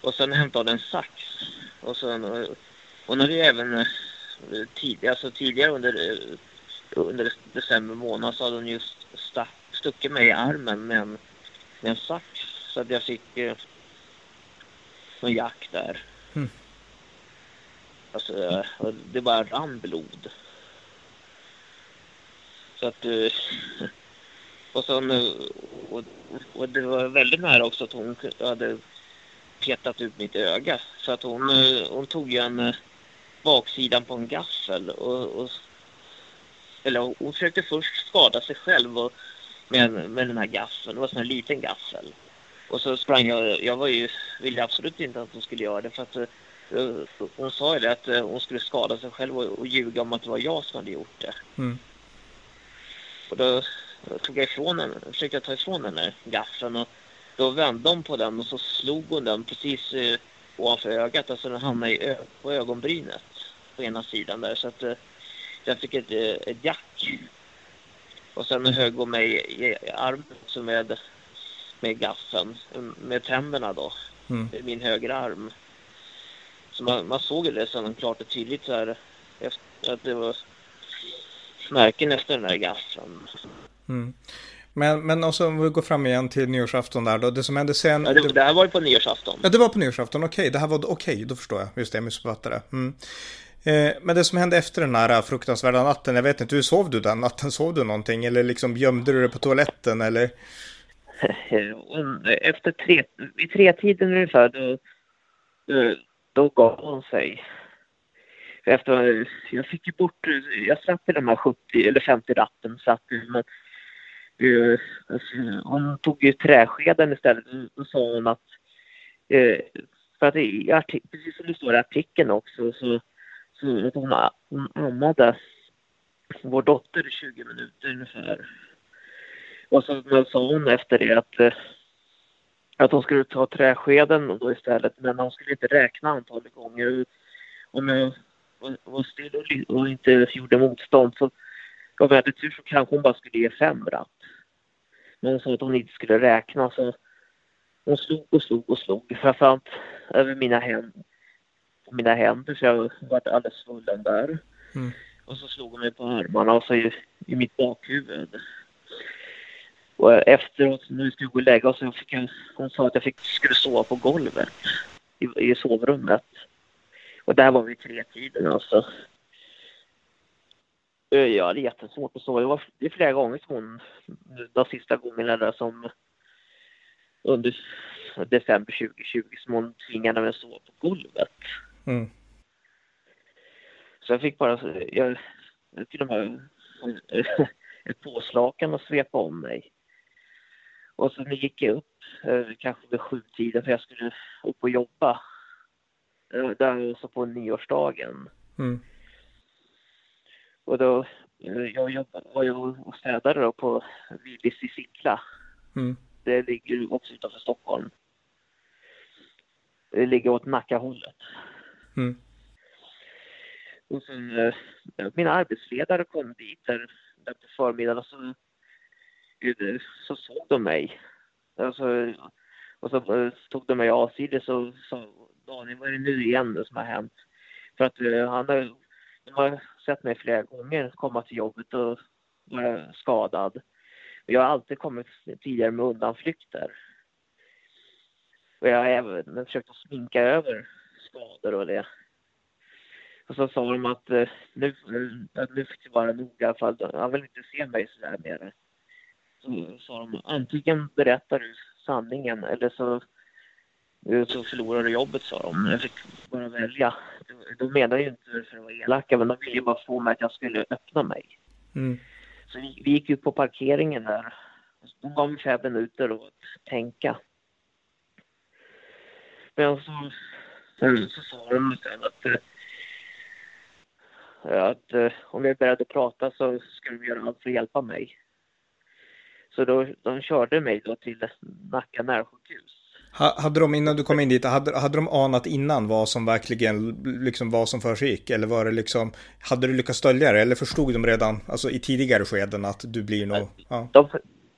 [SPEAKER 2] Och sen hämtade hon en sax. Och sen, eh, hon hade ju även eh, tidigare, alltså tidigare under, under december månad så hade hon just stuckit mig i armen med en, med en sax. Så att jag fick eh, jack där. Mm. Alltså, det bara rann blod. Så att... Eh, och, sen, och, och det var väldigt nära också att hon hade petat ut mitt öga. Så att hon, eh, hon tog ju en eh, baksidan på en gaffel och, och eller hon försökte först skada sig själv och, med, med den här gaffeln. Det var en sån liten gaffel. Och så sprang jag, jag var ju, ville absolut inte att hon skulle göra det för att hon sa ju det att uh, hon skulle skada sig själv och, och ljuga om att det var jag som hade gjort det. Mm. Och då, tog jag ifrån henne, försökte jag ta ifrån henne gaffeln och då vände hon på den och så slog hon den precis uh, ovanför ögat. Alltså den hamnade i ö på ögonbrynet på ena sidan där. Så att uh, jag fick ett, ett jack. Och sen högg hon mig i armen också med, med gaffeln, med tänderna då. Mm. Min högra arm. Så man, man såg det sen klart och tydligt så här. Efter, att det var märken efter den där gaffeln.
[SPEAKER 1] Mm. Men, men också om vi går fram igen till nyårsafton där då. Det som hände sen.
[SPEAKER 2] Ja, det, det här var ju på nyårsafton.
[SPEAKER 1] Ja, det var på nyårsafton. Okej, okay, det här var okej. Okay, då förstår jag. Just det, jag missuppfattade. Mm. Eh, men det som hände efter den här fruktansvärda natten, jag vet inte, hur sov du den natten? Sov du någonting eller liksom gömde du dig på toaletten eller?
[SPEAKER 2] Efter tre, vid tre tiden ungefär, då, då, då gav hon sig. Efter, jag fick ju bort, jag slapp i de här 70 eller 50 ratten satt men uh, hon tog ju träskeden istället. Då sa hon att, uh, för att i, precis som det står i artikeln också, så så att hon, hon ammade vår dotter i 20 minuter ungefär. Och så sa hon efter det att, eh, att hon skulle ta träskeden då istället, men hon skulle inte räkna antalet gånger. Om jag var still och, inte gjorde motstånd så om jag hade tur så kanske hon bara skulle ge fem ratt. Men hon sa att hon inte skulle räkna så hon slog och slog och slog, framförallt över mina händer mina händer så jag varit alldeles svullen där. Mm. Och så slog hon mig på armarna och så i, i mitt bakhuvud. Och efteråt, vi skulle gå och lägga oss, fick jag, hon sa att jag fick, skulle sova på golvet i, i sovrummet. Och där var vi tre tiden alltså. Jag hade jättesvårt att sova. Det var det är flera gånger som hon, de sista gångerna där som under december 2020 som hon tvingade mig att sova på golvet. Mm. Så jag fick bara, jag, till och med ett påslakan och svepa om mig. Och sen gick jag upp, eh, kanske vid sjutiden för jag skulle upp och jobba. Eh, där så på nyårsdagen. Mm. Och då, eh, jag jobbade, var jag och städade då på Willys i Sickla. Mm. Det ligger också utanför Stockholm. Det ligger åt Nackahållet. Mm. Och sen, mina arbetsledare kom dit där, där på förmiddagen och så, så såg de mig. Alltså, och så eh, tog de mig avsides och sa Daniel, vad är det nu igen som har hänt? För att uh, han har, de har sett mig flera gånger komma till jobbet och vara skadad. Jag har alltid kommit tidigare med undanflykter. Och jag har även försökt att sminka över skador och det. Och så sa de att uh, nu, uh, nu fick det vara nog i alla fall. Han vill inte se mig så där mer. Så sa de antingen berättar du sanningen eller så, eh, så förlorar du jobbet sa de. Jag fick bara välja. De menade ju inte för att vara elaka men de ville ju bara få mig att jag skulle öppna mig. Mm. Så vi, vi gick ut på parkeringen där. De gav mig fem minuter att tänka. Men så, så, så sa de sen att att eh, om jag är beredd att prata så skulle de göra allt för att hjälpa mig. Så då, de körde mig då till Nacka närsjukhus.
[SPEAKER 1] Hade de innan du kom in dit, hade, hade de anat innan vad som verkligen, liksom vad som försiggick? Eller var det liksom, hade du lyckats dölja det? Eller förstod de redan, alltså i tidigare skeden att du blir nog...
[SPEAKER 2] Ja. De,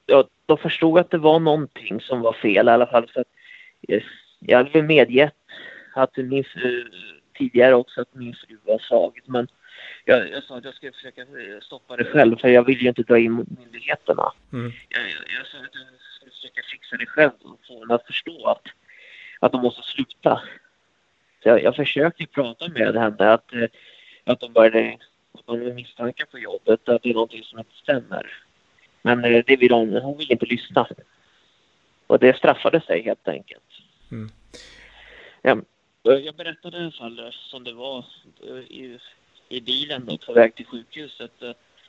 [SPEAKER 2] ja, de förstod att det var någonting som var fel i alla fall. Så att, jag hade medgett att min fru, tidigare också att min fru var slagit. Men jag, jag, sa att jag skulle försöka stoppa det själv för jag vill ju inte dra in myndigheterna. Mm. Jag, jag, jag sa att jag skulle försöka fixa det själv och få dem att förstå att, att de måste sluta. Så jag, jag försökte prata med henne att, eh, att de började att de misstankar på jobbet att det är någonting som inte stämmer. Men eh, det vill hon, hon vill inte lyssna. Och det straffade sig helt enkelt. Mm. Ja, jag berättade i alla fall som det var eh, i, i bilen då, på väg till sjukhuset.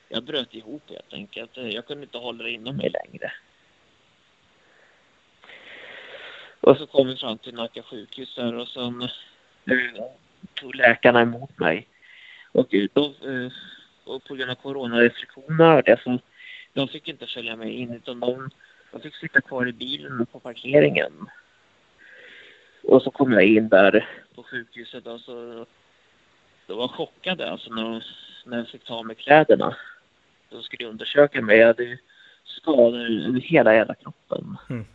[SPEAKER 2] Jag bröt ihop helt enkelt. Jag kunde inte hålla det inom mig längre. Och så kom vi fram till Nacka sjukhus där och sen eh, tog läkarna emot mig. Och, då, eh, och på grund av coronarestriktioner det så de fick inte följa med in utan de, de fick sitta kvar i bilen på parkeringen. Och så kom jag in där på sjukhuset och så de var chockade alltså när, när jag fick ta med kläderna. De skulle undersöka mig. Jag hade skador över hela jävla kroppen. Mm.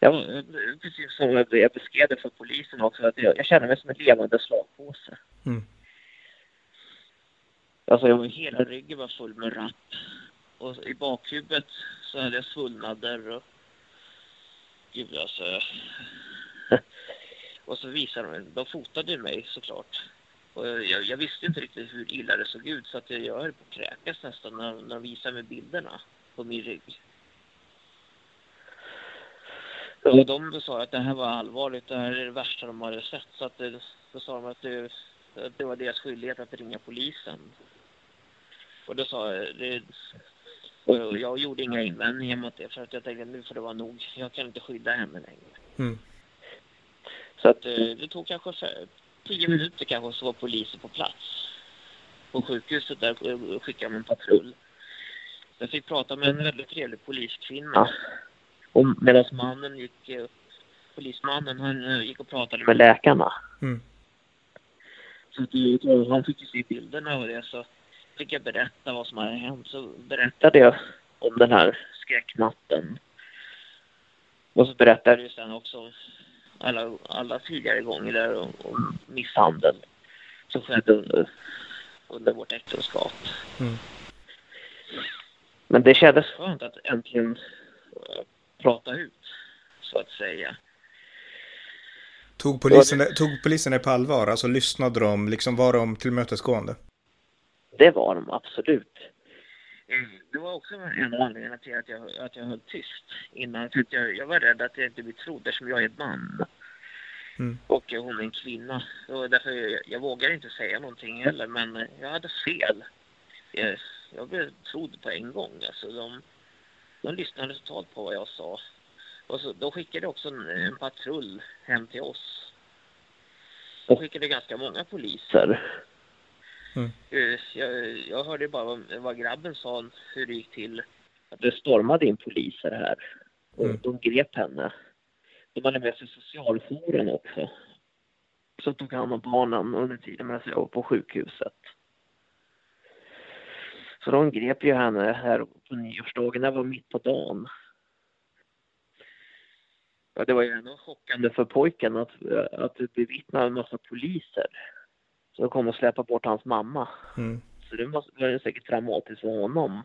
[SPEAKER 2] Jag, precis som jag beskrev det för polisen också, att jag, jag kände mig som en levande slagpåse. Mm. Alltså jag, hela ryggen var full med rapp. Och i bakhuvudet så hade jag svullnader och... Gud alltså. och så visade de, de fotade mig såklart. Jag, jag, visste inte riktigt hur illa det såg ut så att jag, jag höll på att kräkas nästan när, när de visade mig bilderna på min rygg. Och de sa att det här var allvarligt, det här är det värsta de hade sett. Så att det, så sa de att det, det var deras skyldighet att ringa polisen. Och då sa jag, det, och jag gjorde inga invändningar mot det för att jag tänkte nu får det vara nog. Jag kan inte skydda henne längre. Mm. Så att eh, det tog kanske tio minuter kanske så var polisen på plats. På sjukhuset där skickade man en patrull. Jag fick prata med en väldigt trevlig poliskvinna och medan mannen gick, eh, polismannen, han eh, gick och pratade med läkarna. Mm. Så att, eh, han fick ju se bilderna och det så fick jag berätta vad som hade hänt. Så berättade jag om den här skräcknatten. Och så berättade jag sen också alla, alla tidigare gånger där om, om misshandel som skedde under, under vårt äktenskap. Mm. Men det kändes skönt att äntligen prata ut, så att säga.
[SPEAKER 1] Tog polisen, det, tog polisen det på allvar? Alltså lyssnade de, liksom var de tillmötesgående?
[SPEAKER 2] Det var de absolut. Mm. Det var också en av anledningarna till att jag, att jag höll tyst innan. För jag, jag var rädd att jag inte blir trodd eftersom jag är man. Mm. Och hon är en kvinna. Och därför jag, jag vågar inte säga någonting heller. Men jag hade fel. Jag, jag blev trodd på en gång. Alltså de, de lyssnade totalt på vad jag sa. Och så, de skickade också en, en patrull hem till oss. De skickade ganska många poliser. Mm. Eh, jag, jag hörde bara vad, vad, grabben sa, hur det gick till. Att det stormade in poliser här. Och mm. de grep henne. De hade med sig socialjouren också. Så tog hand om barnen under tiden medan jag var på sjukhuset. Så de grep ju henne här på nyårsdagen, det var mitt på dagen. Ja, det var ju ändå chockande för pojken att, att bevittna en massa poliser som kom och släppa bort hans mamma. Mm. Så det var ju säkert traumatiskt för honom.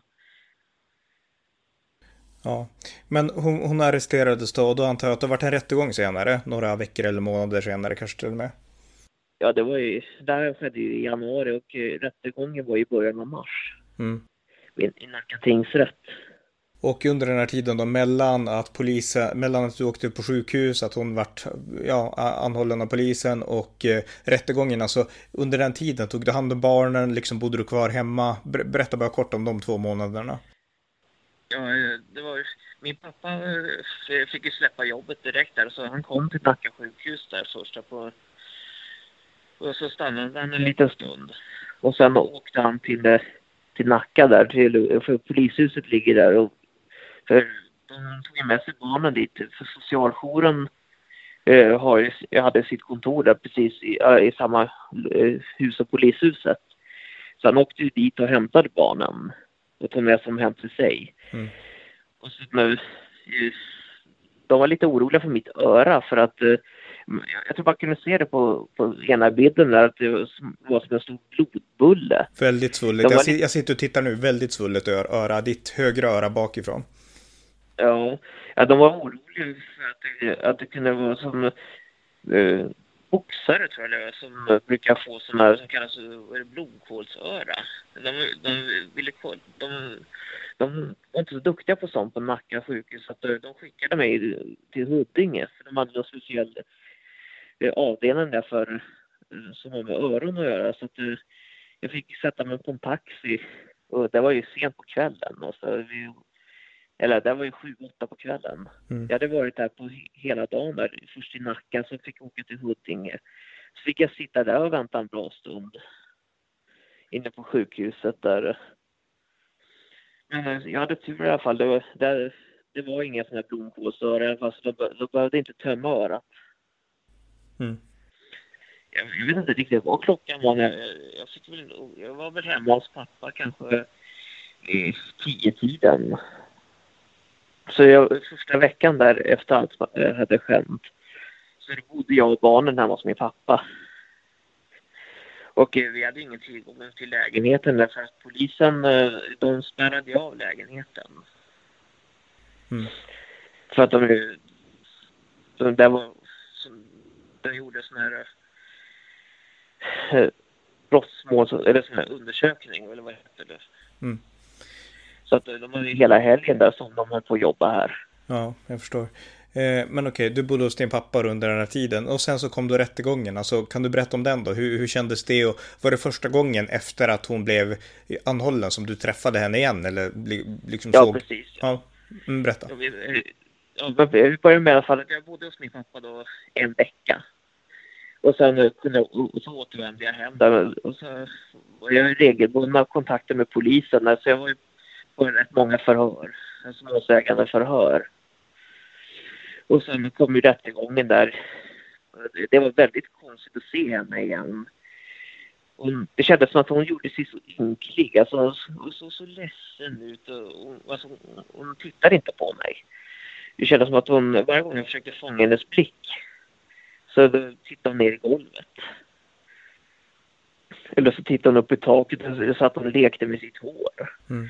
[SPEAKER 1] Ja, men hon, hon arresterades då och då antar jag att det varit en rättegång senare, några veckor eller månader senare kanske till och med.
[SPEAKER 2] Ja, det var ju, det här skedde ju i januari och rättegången var i början av mars. Mm. I Nacka tingsrätt.
[SPEAKER 1] Och under den här tiden då mellan att polisen, mellan att du åkte på sjukhus, att hon vart ja, anhållen av polisen och eh, rättegången, alltså under den tiden tog du hand om barnen, liksom bodde du kvar hemma? Berätta bara kort om de två månaderna.
[SPEAKER 2] Ja, det var min pappa eh, fick ju släppa jobbet direkt där så han kom till Nacka sjukhus där första på och så stannade han en liten stund och sen åkte han till eh, till Nacka där, till, eh, för polishuset ligger där. Och, för de tog med sig barnen dit, för socialjouren eh, har, hade sitt kontor där precis i, i samma eh, hus som polishuset. Så han åkte ju dit och hämtade barnen och tog med dem hem till sig. Mm. Och så, nu, de var lite oroliga för mitt öra för att jag tror man kunde se det på, på ena bilden där att det var som en stor blodbulle.
[SPEAKER 1] Väldigt svullet. Jag, jag sitter och tittar nu, väldigt svullet öra, ditt högra öra bakifrån.
[SPEAKER 2] Ja, ja de var oroliga för att det, att det kunde vara som eh, boxare tror jag som brukar få sådana här som kallas blodkålsöra. De, de, ville, de, de var inte så duktiga på sånt på Nacka sjukhus så att eh, de skickade mig till Huddinge för de hade en speciell eh, avdelning där för eh, som har med öron att göra så att jag fick sätta mig på en taxi och det var ju sent på kvällen och så vi eller det var ju sju, åtta på kvällen. Mm. Jag hade varit där på hela dagen där, först i Nacka, så fick jag åka till Huddinge. Så fick jag sitta där och vänta en bra stund. Inne på sjukhuset där. Men eh, jag hade tur i alla fall. Det var, där, det var inga sådana här blomkålsöron så de, de behövde inte tömma örat. Mm. Jag, jag, vet inte riktigt vad klockan var. Jag, jag, väl, jag var väl hemma hos pappa kanske i tio tiden så jag, första veckan där efter allt eh, hade skämt så bodde jag och barnen hemma hos min pappa. Och eh, vi hade ingen tillgång till lägenheten därför att polisen eh, de spärrade av lägenheten. Mm. För att de, de där var, de gjorde sån här brottsmål, eller sån här undersökning eller vad heter det? Mm. Så att de har ju hela helgen där som de höll på att jobba här.
[SPEAKER 1] Ja, jag förstår. Eh, men okej, du bodde hos din pappa under den här tiden och sen så kom då rättegången. Alltså, kan du berätta om den då? Hur, hur kändes det? Och var det första gången efter att hon blev anhållen som du träffade henne igen? Eller liksom
[SPEAKER 2] ja,
[SPEAKER 1] såg...
[SPEAKER 2] precis.
[SPEAKER 1] Ja, mm, berätta.
[SPEAKER 2] Ja, vi, ja, vi började med i alla fall att jag bodde hos min pappa då en vecka. Och sen och så återvände jag hem där. Och så var jag regelbundna kontakter med polisen. Så jag var på rätt många förhör, Målsägande förhör. Och sen kom ju rättegången där. Det var väldigt konstigt att se henne igen. Hon, det kändes som att hon gjorde sig så ynklig. Alltså, hon såg så ledsen ut. Och, hon, alltså, hon tittade inte på mig. Det kändes som att hon, varje gång jag försökte fånga hennes blick så tittade hon ner i golvet. Eller så tittade hon upp i taket och satt hon och lekte med sitt hår. Mm.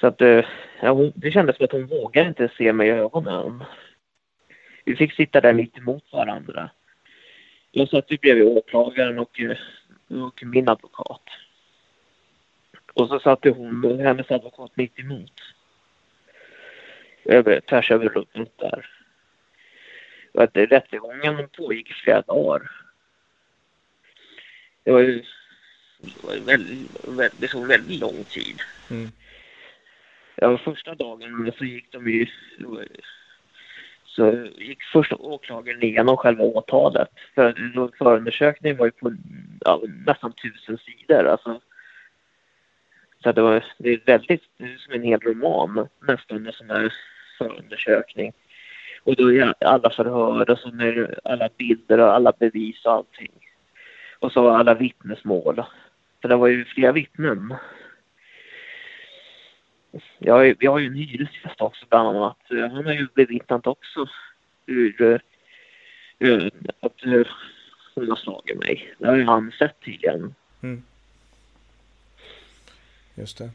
[SPEAKER 2] Så att eh, ja, hon, det kändes som att hon vågade inte se mig i ögonen. Vi fick sitta där mitt emot varandra. Jag satt ju bredvid åklagaren och, eh, och min advokat. Och så satt hon, hennes advokat mitt emot. Över, tvärs över rummet där. Och att rättegången pågick i flera dagar. Det var ju det var väldigt, väldigt, tog väldigt lång tid. Mm. Ja, första dagen så gick de ju... Så gick första åklagaren igenom själva åtalet. För förundersökningen var ju på ja, nästan tusen sidor. Alltså, så det, var, det är väldigt, det är som en hel roman nästan en sån här förundersökning. Och då är alla förhör och så är alla bilder och alla bevis och allting. Och så alla vittnesmål. För det var ju flera vittnen jag, vi har ju en hyresgäst också bland annat. Han har ju bevittnat också hur, hur att hon har slagit mig. Det har ju han sett tydligen. Mm.
[SPEAKER 1] Just det.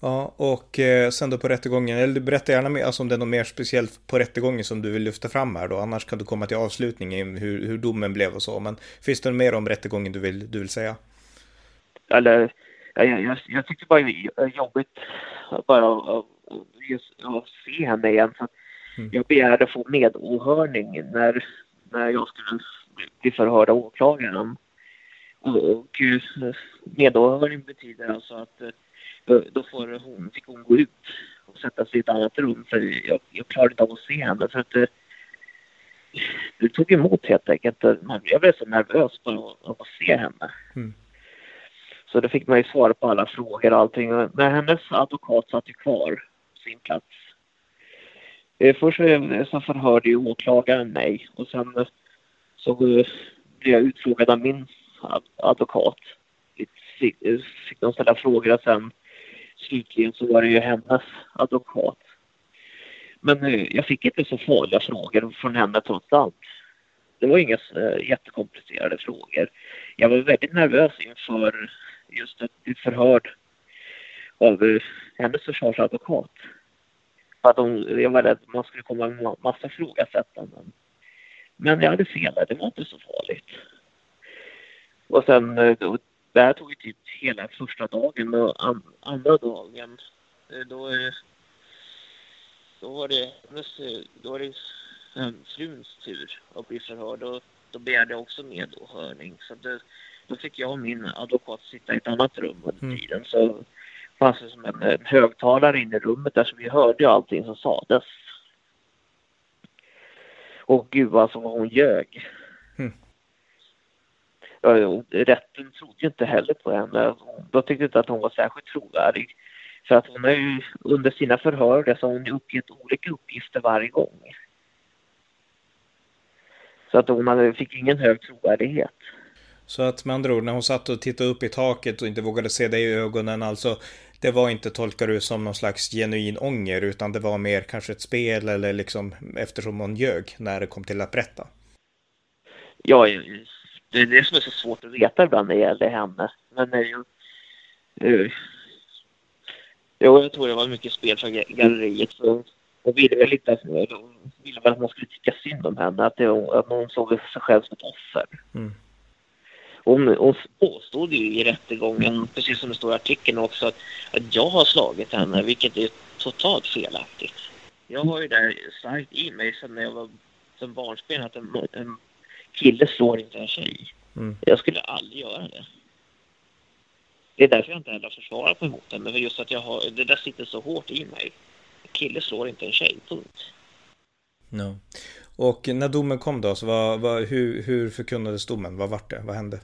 [SPEAKER 1] Ja, och eh, sen då på rättegången, eller berätta gärna mer, alltså om det är något mer speciellt på rättegången som du vill lyfta fram här då, annars kan du komma till avslutningen hur, hur domen blev och så, men finns det något mer om rättegången du vill, du vill säga?
[SPEAKER 2] Eller, jag, jag, jag tyckte bara det var jobbigt bara just att se henne igen. Så mm. Jag begärde få medåhörning när, när jag skulle bli förhörd av åklagaren. Och medåhörning betyder alltså att eh, då får hon, fick hon gå ut och sätta sig i ett annat rum för jag, jag klarade inte av att se henne. För att det, eh, det tog emot helt enkelt. Jag blev så nervös bara av att se henne. Mm. Så då fick man ju svar på alla frågor och allting. Men hennes advokat satt ju kvar på sin plats. Eh, först så förhörde ju åklagaren mig och sen eh, så eh, blev jag utfrågad av min advokat. Fick, fick de ställa frågor och sen slutligen så var det ju hennes advokat. Men jag fick inte så farliga frågor från henne trots allt. Det var inga jättekomplicerade frågor. Jag var väldigt nervös inför just ett förhör av eh, hennes försvarsadvokat. För att hon, jag var rädd att man skulle komma med massa ifrågasättanden. Men jag hade fel där, det var inte så farligt. Och sen, eh, och det här tog ju typ hela första dagen och an, andra dagen, eh, då, då var det, då var det fruns tur att bli förhörd och då begärde jag också medhörning. Så det, då fick jag och min advokat sitta i ett annat rum under mm. tiden. Så fanns det som en, en högtalare inne i rummet där så vi hörde ju allting som sades. Och gud alltså vad hon ljög. Mm. Ja, rätten trodde ju inte heller på henne. De tyckte inte att hon var särskilt trovärdig. För att hon har ju under sina förhör så har hon uppgett olika uppgifter varje gång. Så att hon fick ingen hög trovärdighet.
[SPEAKER 1] Så att med andra ord, när hon satt och tittade upp i taket och inte vågade se dig i ögonen, alltså det var inte, tolkar du, som någon slags genuin ånger, utan det var mer kanske ett spel eller liksom eftersom hon ljög när det kom till att berätta?
[SPEAKER 2] Ja, det är det som är så svårt att veta ibland när det gäller henne. Men det är ju... Uh, jo, jag tror det var mycket spel för galleriet. Så hon ville väl inte ville väl att man skulle tycka synd om henne, att, det, att hon såg sig själv som ett offer. Mm. Hon, hon påstod ju i rättegången, precis som det står i artikeln också, att, att jag har slagit henne, vilket är totalt felaktigt. Jag har ju där starkt i mig sedan när jag var som barnsben att en, en kille slår inte en tjej. Mm. Jag skulle aldrig göra det. Det är därför jag inte heller försvarat mig mot henne, för just att jag har, det där sitter så hårt i mig. En kille slår inte en tjej, punkt.
[SPEAKER 1] No. Och när domen kom då, så vad, vad, hur, hur förkunnades domen? Vad vart det? Vad hände?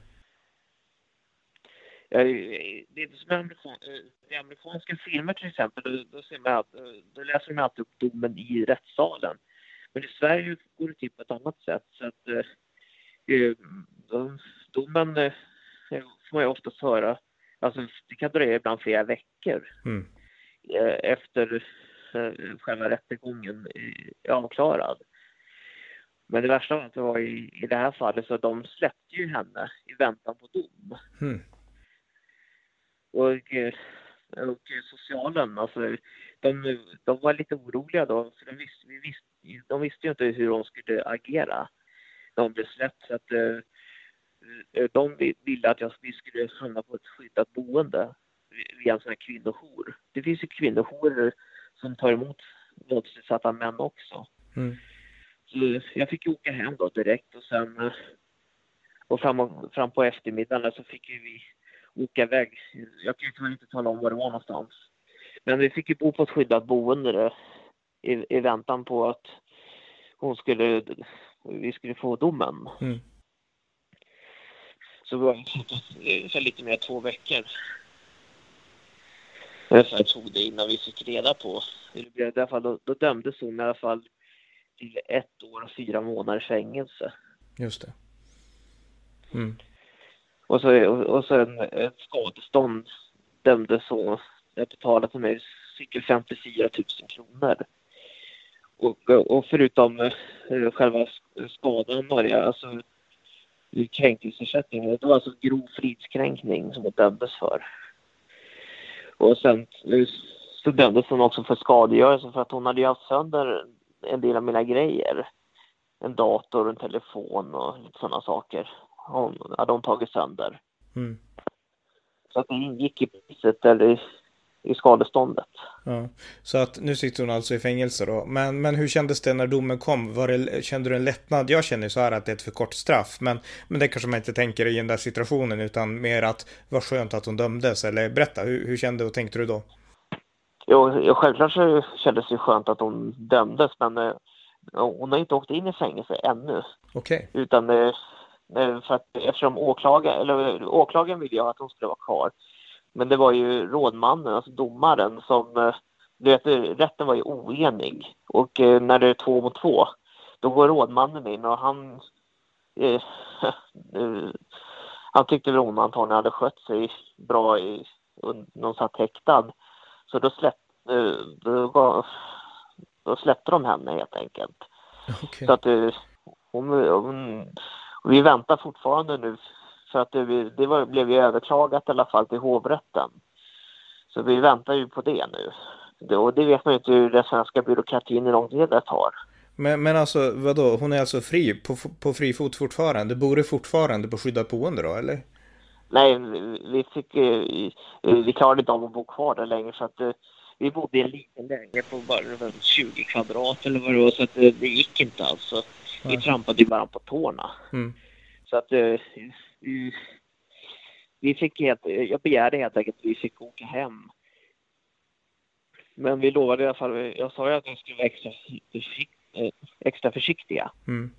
[SPEAKER 2] Det är som amerikan, i amerikanska filmer till exempel, då, då, ser man, då läser de alltid upp domen i rättssalen. Men i Sverige går det till på ett annat sätt. Så att, eh, domen eh, får man ju oftast höra, alltså det kan dröja ibland flera veckor mm. eh, efter eh, själva rättegången är avklarad. Men det värsta var att det var i, i det här fallet så de släppte ju henne i väntan på dom. Mm. Och, eh, och socialen, alltså, de, de var lite oroliga då. För de, visste, vi visste, de visste ju inte hur de skulle agera när de blev släppt. Så att, eh, de ville att jag, vi skulle hamna på ett skyddat boende via en sån här kvinnojour. Det finns ju kvinnojourer som tar emot våldsutsatta män också. Mm. Så jag fick åka hem då direkt och sen och fram, fram på eftermiddagen så fick vi åka iväg. Jag kan ju inte tala om var det var någonstans. Men vi fick ju bo på ett skyddat boende i, i väntan på att hon skulle, vi skulle få domen. Mm. Så det var lite mer två veckor. Ungefär tog det innan vi fick reda på hur det blev. I alla fall, då, då dömdes hon i alla fall till ett år och fyra månader fängelse.
[SPEAKER 1] Just det. Mm.
[SPEAKER 2] Och så, och så en, ett skadestånd dömdes så. Jag betalade för mig cirka 54 000 kronor. Och, och förutom eh, själva skadan var det alltså kränkningsersättning. Det var alltså grov fridskränkning som hon dömdes för. Och sen eh, så dömdes hon också för skadegörelse för att hon hade ju haft sönder en del av mina grejer. En dator, en telefon och sådana saker hade hon tagit sönder. Mm. Så att det ingick i priset eller i, skadeståndet.
[SPEAKER 1] Ja. Så att nu sitter hon alltså i fängelse då. Men, men hur kändes det när domen kom? Var det, kände du en lättnad? Jag känner så här att det är ett för kort straff. Men, men det kanske man inte tänker i den där situationen utan mer att vad skönt att hon dömdes. Eller berätta, hur, hur kände och tänkte du då?
[SPEAKER 2] Jo, självklart så kändes det skönt att hon dömdes men eh, hon har inte åkt in i fängelse ännu. Okay. Utan Eh, för att eftersom åklagaren, eller åklagaren ville ju att hon skulle vara kvar. Men det var ju rådmannen, alltså domaren, som, eh, du vet, rätten var ju oenig och eh, när det är två mot två då går rådmannen in och han eh, han tyckte väl hon antagligen hade skött sig bra i någon satt häktad. Så då, släpp, eh, då, då släppte de henne helt enkelt. Okay. Så att eh, hon, vi väntar fortfarande nu för att det, det var, blev ju överklagat i alla fall till hovrätten. Så vi väntar ju på det nu. Det, och det vet man ju inte hur den svenska byråkratin hur lång tid det tar.
[SPEAKER 1] Men, men alltså vadå, hon är alltså fri på, på fri fot fortfarande? Bor du fortfarande på skyddat boende då eller?
[SPEAKER 2] Nej, vi fick, vi klarade inte av att bo kvar där längre så att eh, vi bodde i en liten lägenhet på bara 20 kvadrat eller vad det var så att eh, det gick inte alltså. Vi trampade ju bara på tårna. Mm. Så att eh, vi, vi fick helt, jag begärde helt enkelt att vi fick åka hem. Men vi lovade i alla fall, jag sa ju att vi skulle vara extra, extra försiktiga. Mm.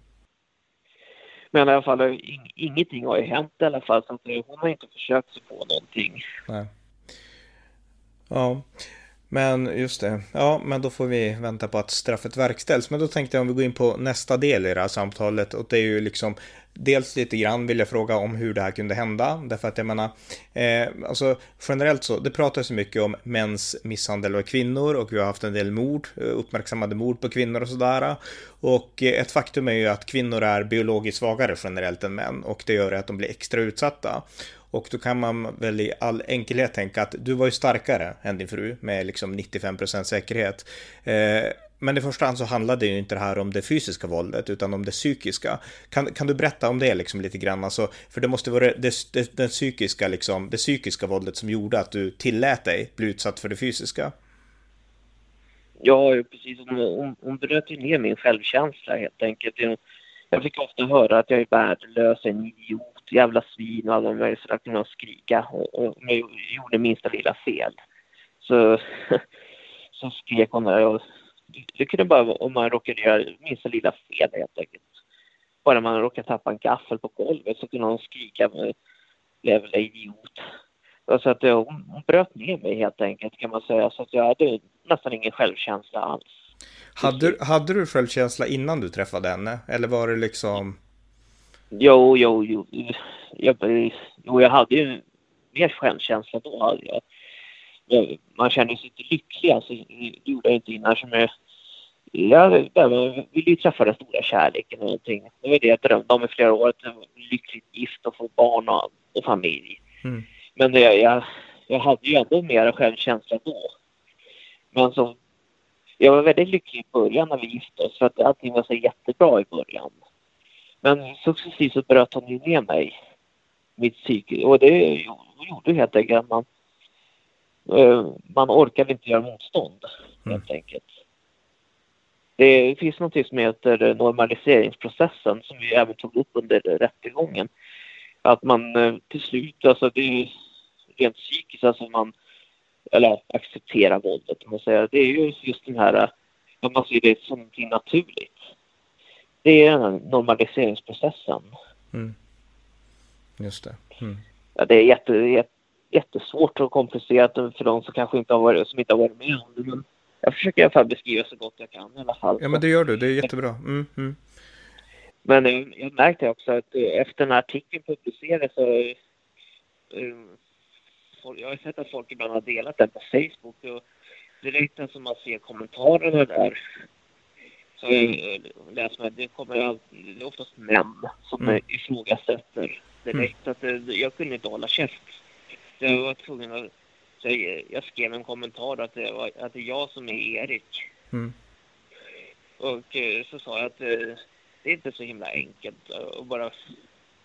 [SPEAKER 2] Men i alla fall, ingenting har ju hänt i alla fall. Så hon har inte försökt sig på någonting. Nej.
[SPEAKER 1] Ja. Men just det, ja men då får vi vänta på att straffet verkställs. Men då tänkte jag om vi går in på nästa del i det här samtalet och det är ju liksom Dels lite grann vill jag fråga om hur det här kunde hända, därför att jag menar, eh, alltså generellt så, det pratas ju mycket om mäns misshandel av kvinnor och vi har haft en del mord, eh, uppmärksammade mord på kvinnor och sådär. Och eh, ett faktum är ju att kvinnor är biologiskt svagare generellt än män och det gör att de blir extra utsatta. Och då kan man väl i all enkelhet tänka att du var ju starkare än din fru med liksom 95% säkerhet. Eh, men i första hand så handlade ju inte det här om det fysiska våldet utan om det psykiska. Kan, kan du berätta om det liksom lite grann? Alltså, för det måste vara det, det, det, psykiska, liksom, det psykiska våldet som gjorde att du tillät dig bli utsatt för det fysiska.
[SPEAKER 2] Ja, precis. Hon, hon bröt ju ner min självkänsla helt enkelt. Jag fick ofta höra att jag är värdelös, en idiot, jävla svin och alla möjliga sådär kunde skrika om jag gjorde minsta lilla fel. Så, så skrek hon där. Och det kunde bara vara om man råkade göra minsta lilla fel helt enkelt. Bara man råkade tappa en gaffel på golvet så kunde hon skrika jävla idiot. Så att hon, hon bröt ner mig helt enkelt kan man säga. Så att jag hade nästan ingen självkänsla alls.
[SPEAKER 1] Hade, hade du självkänsla innan du träffade henne? Eller var det liksom...
[SPEAKER 2] Jo, jo, jo. Jag, jo, jag hade ju mer självkänsla då. Hade jag. Man kände sig inte lycklig. Alltså, det gjorde jag inte innan. Som jag, jag, jag ville ju träffa den stora kärleken och någonting. Det var det jag drömde om i flera år. Att lyckligt gift och få barn och, och familj. Mm. Men det, jag, jag hade ju ändå mer självkänsla då. Men så jag var väldigt lycklig i början när vi gifte oss för att allting var så jättebra i början. Men successivt så bröt hon ju ner mig, mitt psyke. Och det gjorde helt enkelt att man, eh, man orkade inte göra motstånd, mm. helt enkelt. Det finns något som heter normaliseringsprocessen som vi även tog upp under rättegången. Att man eh, till slut, alltså det är rent psykiskt, alltså man eller acceptera våldet. Man säger. Det är ju just den här, att man ser det som någonting naturligt. Det är den här normaliseringsprocessen. Mm.
[SPEAKER 1] Just det. Mm.
[SPEAKER 2] Ja, det är jätte, jätte, jättesvårt och komplicerat för de som kanske inte har varit, som inte har varit med om det. Men jag försöker i alla fall beskriva så gott jag kan i alla fall.
[SPEAKER 1] Ja, men det gör du. Det är jättebra. Mm, mm.
[SPEAKER 2] Men jag, eh, jag märkte också att eh, efter den här artikeln publicerades så eh, jag har sett att folk ibland har delat den på Facebook och direkt när man ser kommentarerna där så läser man, det kommer alltid, det är oftast män som mm. ifrågasätter direkt. Mm. Att eh, jag kunde inte hålla käft. Så jag var tvungen att, jag, jag skrev en kommentar att det, var, att det är jag som är Erik. Mm. Och eh, så sa jag att eh, det är inte så himla enkelt att bara,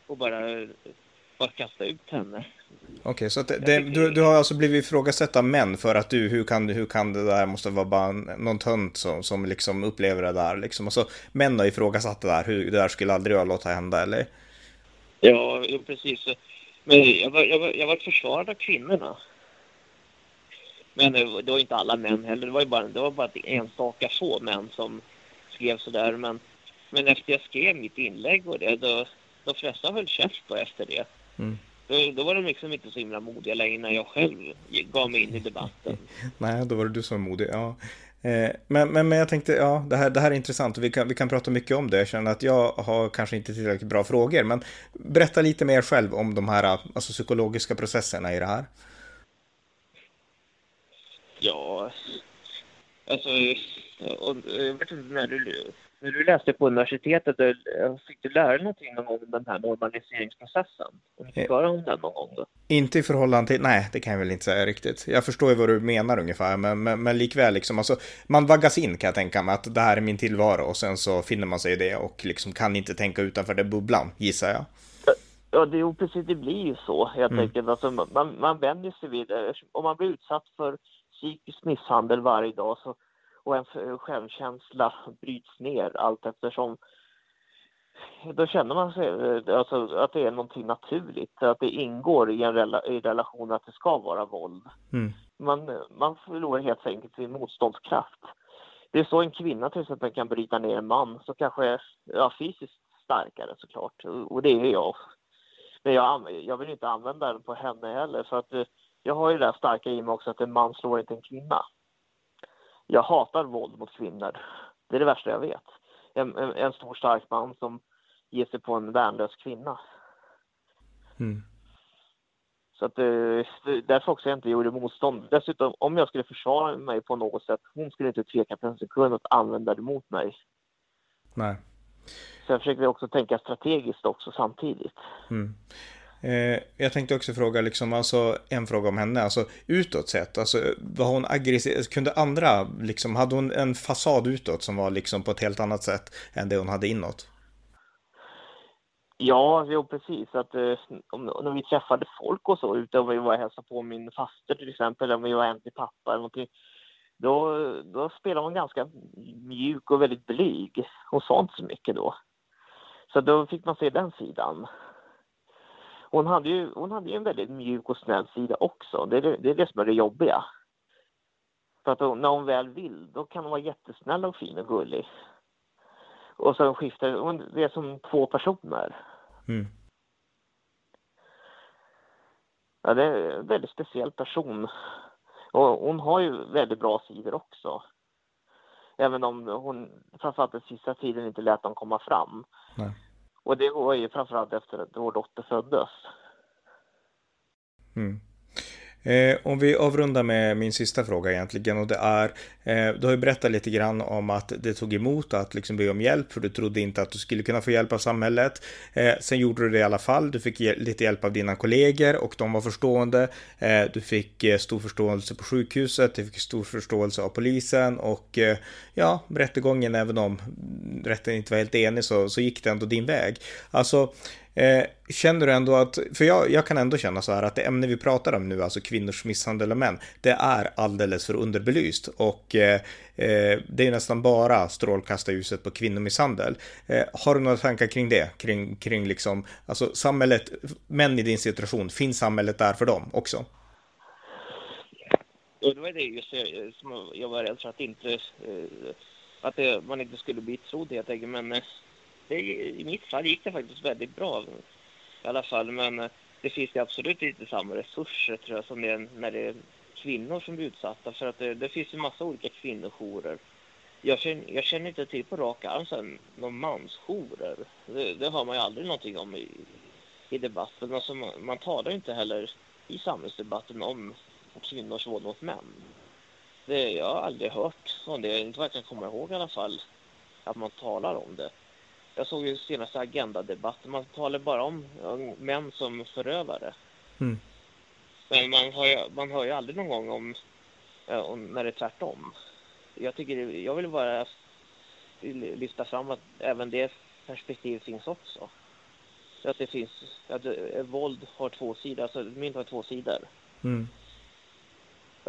[SPEAKER 2] att bara bara kasta ut henne.
[SPEAKER 1] Okej, okay, så det, det, du, du har alltså blivit ifrågasatt av män för att du, hur kan, hur kan det där, måste vara bara någon tönt som, som liksom upplever det där liksom. Och så män har ifrågasatt det där, hur, det där skulle aldrig jag låta hända eller?
[SPEAKER 2] Ja, precis. Men jag var, jag var, jag var försvarad av kvinnorna. Men det var inte alla män heller, det var ju bara, det var bara enstaka få män som skrev sådär. Men, men efter jag skrev mitt inlägg och det, då, de flesta höll käft på efter det. Mm. då, då var de liksom inte så himla modiga längre när jag själv gav mig in i debatten.
[SPEAKER 1] Nej, då var det du som var modig. Ja. Eh, men, men, men jag tänkte, ja, det här, det här är intressant och vi kan, vi kan prata mycket om det. Jag känner att jag har kanske inte tillräckligt bra frågor, men berätta lite mer själv om de här alltså, psykologiska processerna i det här.
[SPEAKER 2] Ja, alltså, jag vet inte när du när du läste på universitetet, fick du lära dig någonting någon gång om den här normaliseringsprocessen? Fick höra om den någon gång då?
[SPEAKER 1] Inte i förhållande till, nej, det kan jag väl inte säga riktigt. Jag förstår ju vad du menar ungefär, men, men, men likväl liksom, alltså, man vaggas in kan jag tänka mig att det här är min tillvaro och sen så finner man sig i det och liksom kan inte tänka utanför den bubblan, gissar jag.
[SPEAKER 2] Ja, det, är precis, det blir ju så helt mm. enkelt. Alltså, man, man vänjer sig vid det. Om man blir utsatt för psykisk misshandel varje dag så och en självkänsla bryts ner allt eftersom då känner man sig alltså, att det är någonting naturligt, att det ingår i en rela, i relation att det ska vara våld. Mm. Man, man förlorar helt enkelt sin motståndskraft. Det är så en kvinna till exempel kan bryta ner en man som kanske är ja, fysiskt starkare såklart, och det är jag. Men jag, jag vill inte använda den på henne heller för att jag har ju det där starka i mig också att en man slår inte en kvinna jag hatar våld mot kvinnor. Det är det värsta jag vet. En, en, en stor stark man som ger sig på en värnlös kvinna. Mm. Så att det, därför också jag inte gjorde motstånd. Dessutom, om jag skulle försvara mig på något sätt, hon skulle inte tveka på en sekund att använda det mot mig.
[SPEAKER 1] Nej.
[SPEAKER 2] Så jag försökte också tänka strategiskt också samtidigt. Mm.
[SPEAKER 1] Eh, jag tänkte också fråga, liksom, alltså, en fråga om henne, alltså utåt sett, alltså, var hon aggressiv, alltså, kunde andra, liksom, hade hon en fasad utåt som var liksom på ett helt annat sätt än det hon hade inåt?
[SPEAKER 2] Ja, jo precis. Att, eh, om, när vi träffade folk och så ute, om vi var och hälsade på min faster till exempel, om vi var hem till pappa eller någonting, då, då spelade hon ganska mjuk och väldigt blyg. Hon sa inte så mycket då. Så då fick man se den sidan hon hade ju, hon hade ju en väldigt mjuk och snäll sida också. Det är det, det, är det som är det jobbiga. För att hon, när hon väl vill, då kan hon vara jättesnäll och fin och gullig. Och så skiftar hon, det är som två personer. Mm. Ja, det är en väldigt speciell person. Och hon har ju väldigt bra sidor också. Även om hon framförallt den sista tiden inte lät dem komma fram. Nej. Och det var ju framförallt efter att vår dotter föddes.
[SPEAKER 1] Mm. Eh, om vi avrundar med min sista fråga egentligen och det är, eh, du har ju berättat lite grann om att det tog emot att liksom be om hjälp för du trodde inte att du skulle kunna få hjälp av samhället. Eh, sen gjorde du det i alla fall, du fick lite hjälp av dina kollegor och de var förstående. Eh, du fick eh, stor förståelse på sjukhuset, du fick stor förståelse av polisen och eh, ja, rättegången, även om rätten inte var helt enig så, så gick det ändå din väg. Alltså, Eh, känner du ändå att, för jag, jag, kan ändå känna så här att det ämne vi pratar om nu, alltså kvinnors misshandel av män, det är alldeles för underbelyst och eh, eh det är nästan bara strålkastarljuset på kvinnomisshandel. Eh, har du några tankar kring det? Kring, kring liksom, alltså samhället, män i din situation, finns samhället där för dem också?
[SPEAKER 2] Och det var det just som jag var rädd för att inte, eh, att det, man inte skulle bli trodd helt enkelt, men eh, det, i mitt fall gick det faktiskt väldigt bra i alla fall. Men eh, det finns ju absolut inte samma resurser tror jag som det är när det är kvinnor som blir utsatta. För att det, det finns ju massa olika kvinnojourer. Jag känner, jag känner inte till på rak arm sen någon mansjourer. Det, det hör man ju aldrig någonting om i, i debatten. Alltså man, man talar inte heller i samhällsdebatten om kvinnors våld mot män. Det, jag har aldrig hört om det, inte vad jag kan komma ihåg i alla fall, att man talar om det. Jag såg ju senaste Agenda-debatten. Man talar bara om män som förövare. Mm. Men man hör, ju, man hör ju aldrig någon gång om, om när det är tvärtom. Jag, tycker, jag vill bara lyfta fram att även det perspektivet finns också. Att det finns, att våld har två sidor, alltså mynt har två sidor. Mm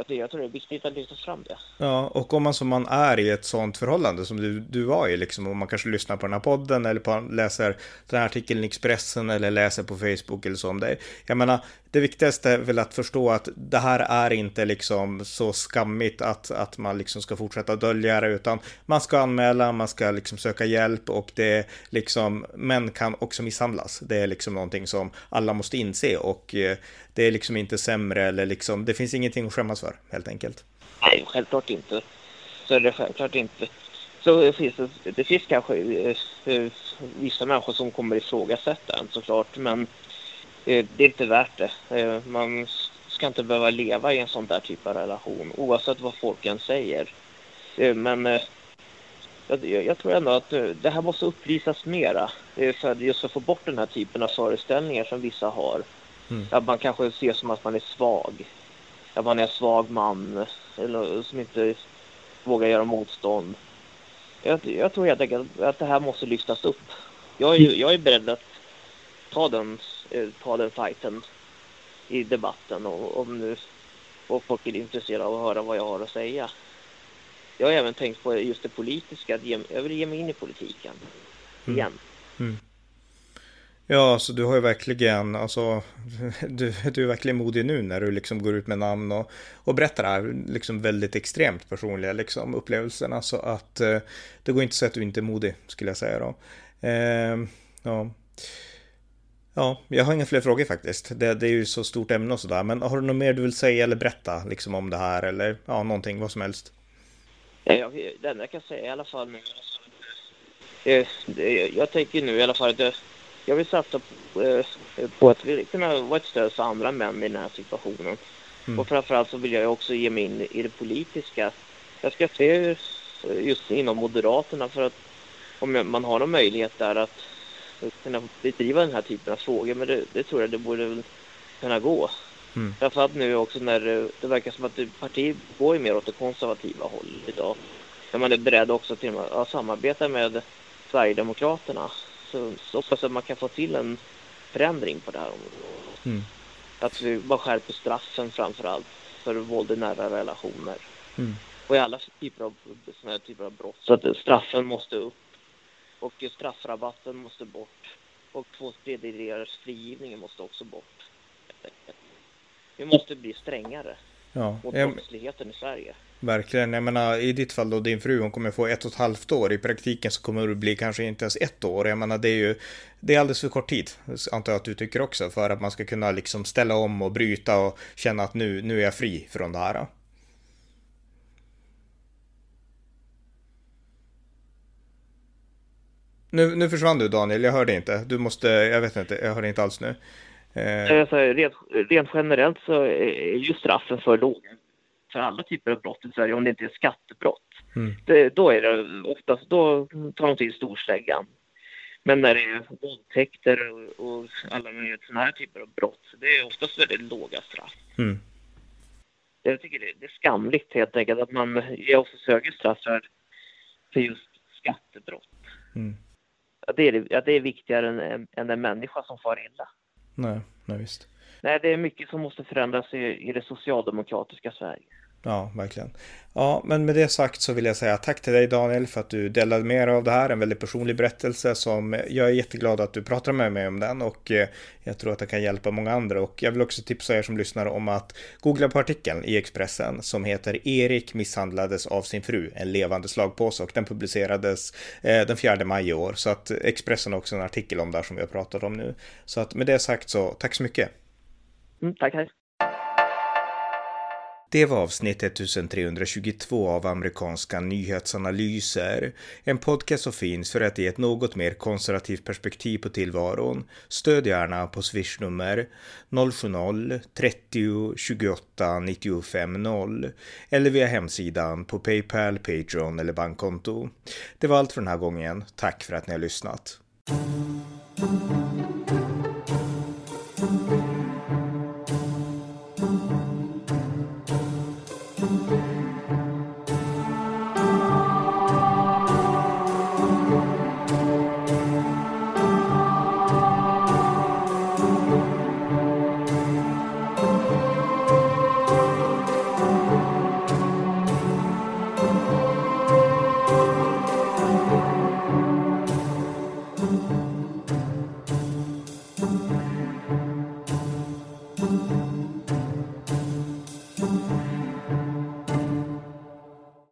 [SPEAKER 2] jag tror det är viktigt att lyfta fram det.
[SPEAKER 1] Ja, och om man som man är i ett sånt förhållande som du, du var i, liksom, om man kanske lyssnar på den här podden eller på, läser den här artikeln i Expressen eller läser på Facebook eller så om dig. Jag menar, det viktigaste är väl att förstå att det här är inte liksom så skammigt att, att man liksom ska fortsätta dölja det, utan man ska anmäla, man ska liksom söka hjälp och det liksom, män kan också misshandlas. Det är liksom någonting som alla måste inse och eh, det är liksom inte sämre eller liksom, det finns ingenting att skämmas för helt enkelt.
[SPEAKER 2] Nej, självklart inte. Så är det självklart inte. Så finns det, det finns kanske eh, eh, vissa människor som kommer ifrågasätta en såklart, men det är inte värt det. Eh, man ska inte behöva leva i en sån där typ av relation, oavsett vad folk än säger. Men jag, tror ändå att det här måste upplysas mera, för just att få bort den här typen av föreställningar som vissa har. Mm. Att man kanske ses som att man är svag. Att man är en svag man eller, som inte vågar göra motstånd. Jag, jag tror helt enkelt att det här måste lyftas upp. Jag är, jag är beredd att ta den, eh, ta den fighten i debatten och, om nu och folk är intresserade av att höra vad jag har att säga. Jag har även tänkt på just det politiska, att ge, jag vill ge mig in i politiken mm. igen. Mm.
[SPEAKER 1] Ja, alltså du har ju verkligen, alltså, du, du är verkligen modig nu när du liksom går ut med namn och, och berättar det här liksom väldigt extremt personliga liksom, upplevelserna. Så att eh, det går inte att säga att du inte är modig, skulle jag säga då. Eh, ja. Ja, jag har inga fler frågor faktiskt. Det, det är ju så stort ämne och sådär. Men har du något mer du vill säga eller berätta liksom, om det här eller ja, någonting, vad som helst?
[SPEAKER 2] Ja, det enda jag kan säga i alla fall nu, jag, jag tänker nu i alla fall att jag vill satsa på, eh, på att kunna vara ett stöd för andra män i den här situationen. Mm. Och framförallt så vill jag också ge mig in i det politiska. Jag ska se just inom Moderaterna för att om man har någon möjlighet där att kunna bedriva den här typen av frågor, men det, det tror jag det borde kunna gå. Mm. Framförallt nu också när det verkar som att partiet går mer åt det konservativa hållet idag. Där man är beredd också till att samarbeta med Sverigedemokraterna så, så hoppas att man kan få till en förändring på det här området. Mm. Att vi bara skärper straffen framför allt för våld i nära relationer. Mm. Och i alla typer av, såna här typer av brott. Så att straffen måste upp. Och straffrabatten måste bort. Och två tredjedelars frigivningen måste också bort. Vi måste bli strängare ja. mot brottsligheten i Sverige.
[SPEAKER 1] Verkligen. Jag menar, i ditt fall då, din fru, hon kommer få ett och ett halvt år. I praktiken så kommer det bli kanske inte ens ett år. Jag menar, det är ju, det är alldeles för kort tid, antar jag att du tycker också, för att man ska kunna liksom ställa om och bryta och känna att nu, nu är jag fri från det här. Nu, nu försvann du Daniel, jag hörde inte. Du måste, jag vet inte, jag hörde inte alls nu.
[SPEAKER 2] Eh... Alltså, rent, rent generellt så är ju straffen för låga för alla typer av brott i Sverige om det inte är skattebrott. Mm. Det, då är det oftast, då tar de till storsläggan. Men när det är våldtäkter och, och alla möjliga sådana här typer av brott, det är oftast väldigt låga straff. Mm. Jag tycker det, det, är skamligt helt enkelt att man ger oss högre straff för, för just skattebrott. Mm. Att, det är, att det är viktigare än, än en människa som far illa.
[SPEAKER 1] Nej, nej visst.
[SPEAKER 2] Nej, det är mycket som måste förändras i, i det socialdemokratiska Sverige.
[SPEAKER 1] Ja, verkligen. Ja, men med det sagt så vill jag säga tack till dig Daniel för att du delade med dig av det här. En väldigt personlig berättelse som jag är jätteglad att du pratar med mig om den och eh, jag tror att det kan hjälpa många andra. Och jag vill också tipsa er som lyssnar om att googla på artikeln i Expressen som heter Erik misshandlades av sin fru, en levande slagpåse och den publicerades eh, den 4 maj i år. Så att Expressen har också en artikel om det här som vi har pratat om nu. Så att med det sagt så tack så mycket.
[SPEAKER 2] Mm, tack, hej.
[SPEAKER 1] Det var avsnitt 1322 av amerikanska nyhetsanalyser. En podcast som finns för att ge ett något mer konservativt perspektiv på tillvaron. Stöd gärna på swishnummer 070-30 28 95 0 eller via hemsidan på Paypal, Patreon eller bankkonto. Det var allt för den här gången. Tack för att ni har lyssnat.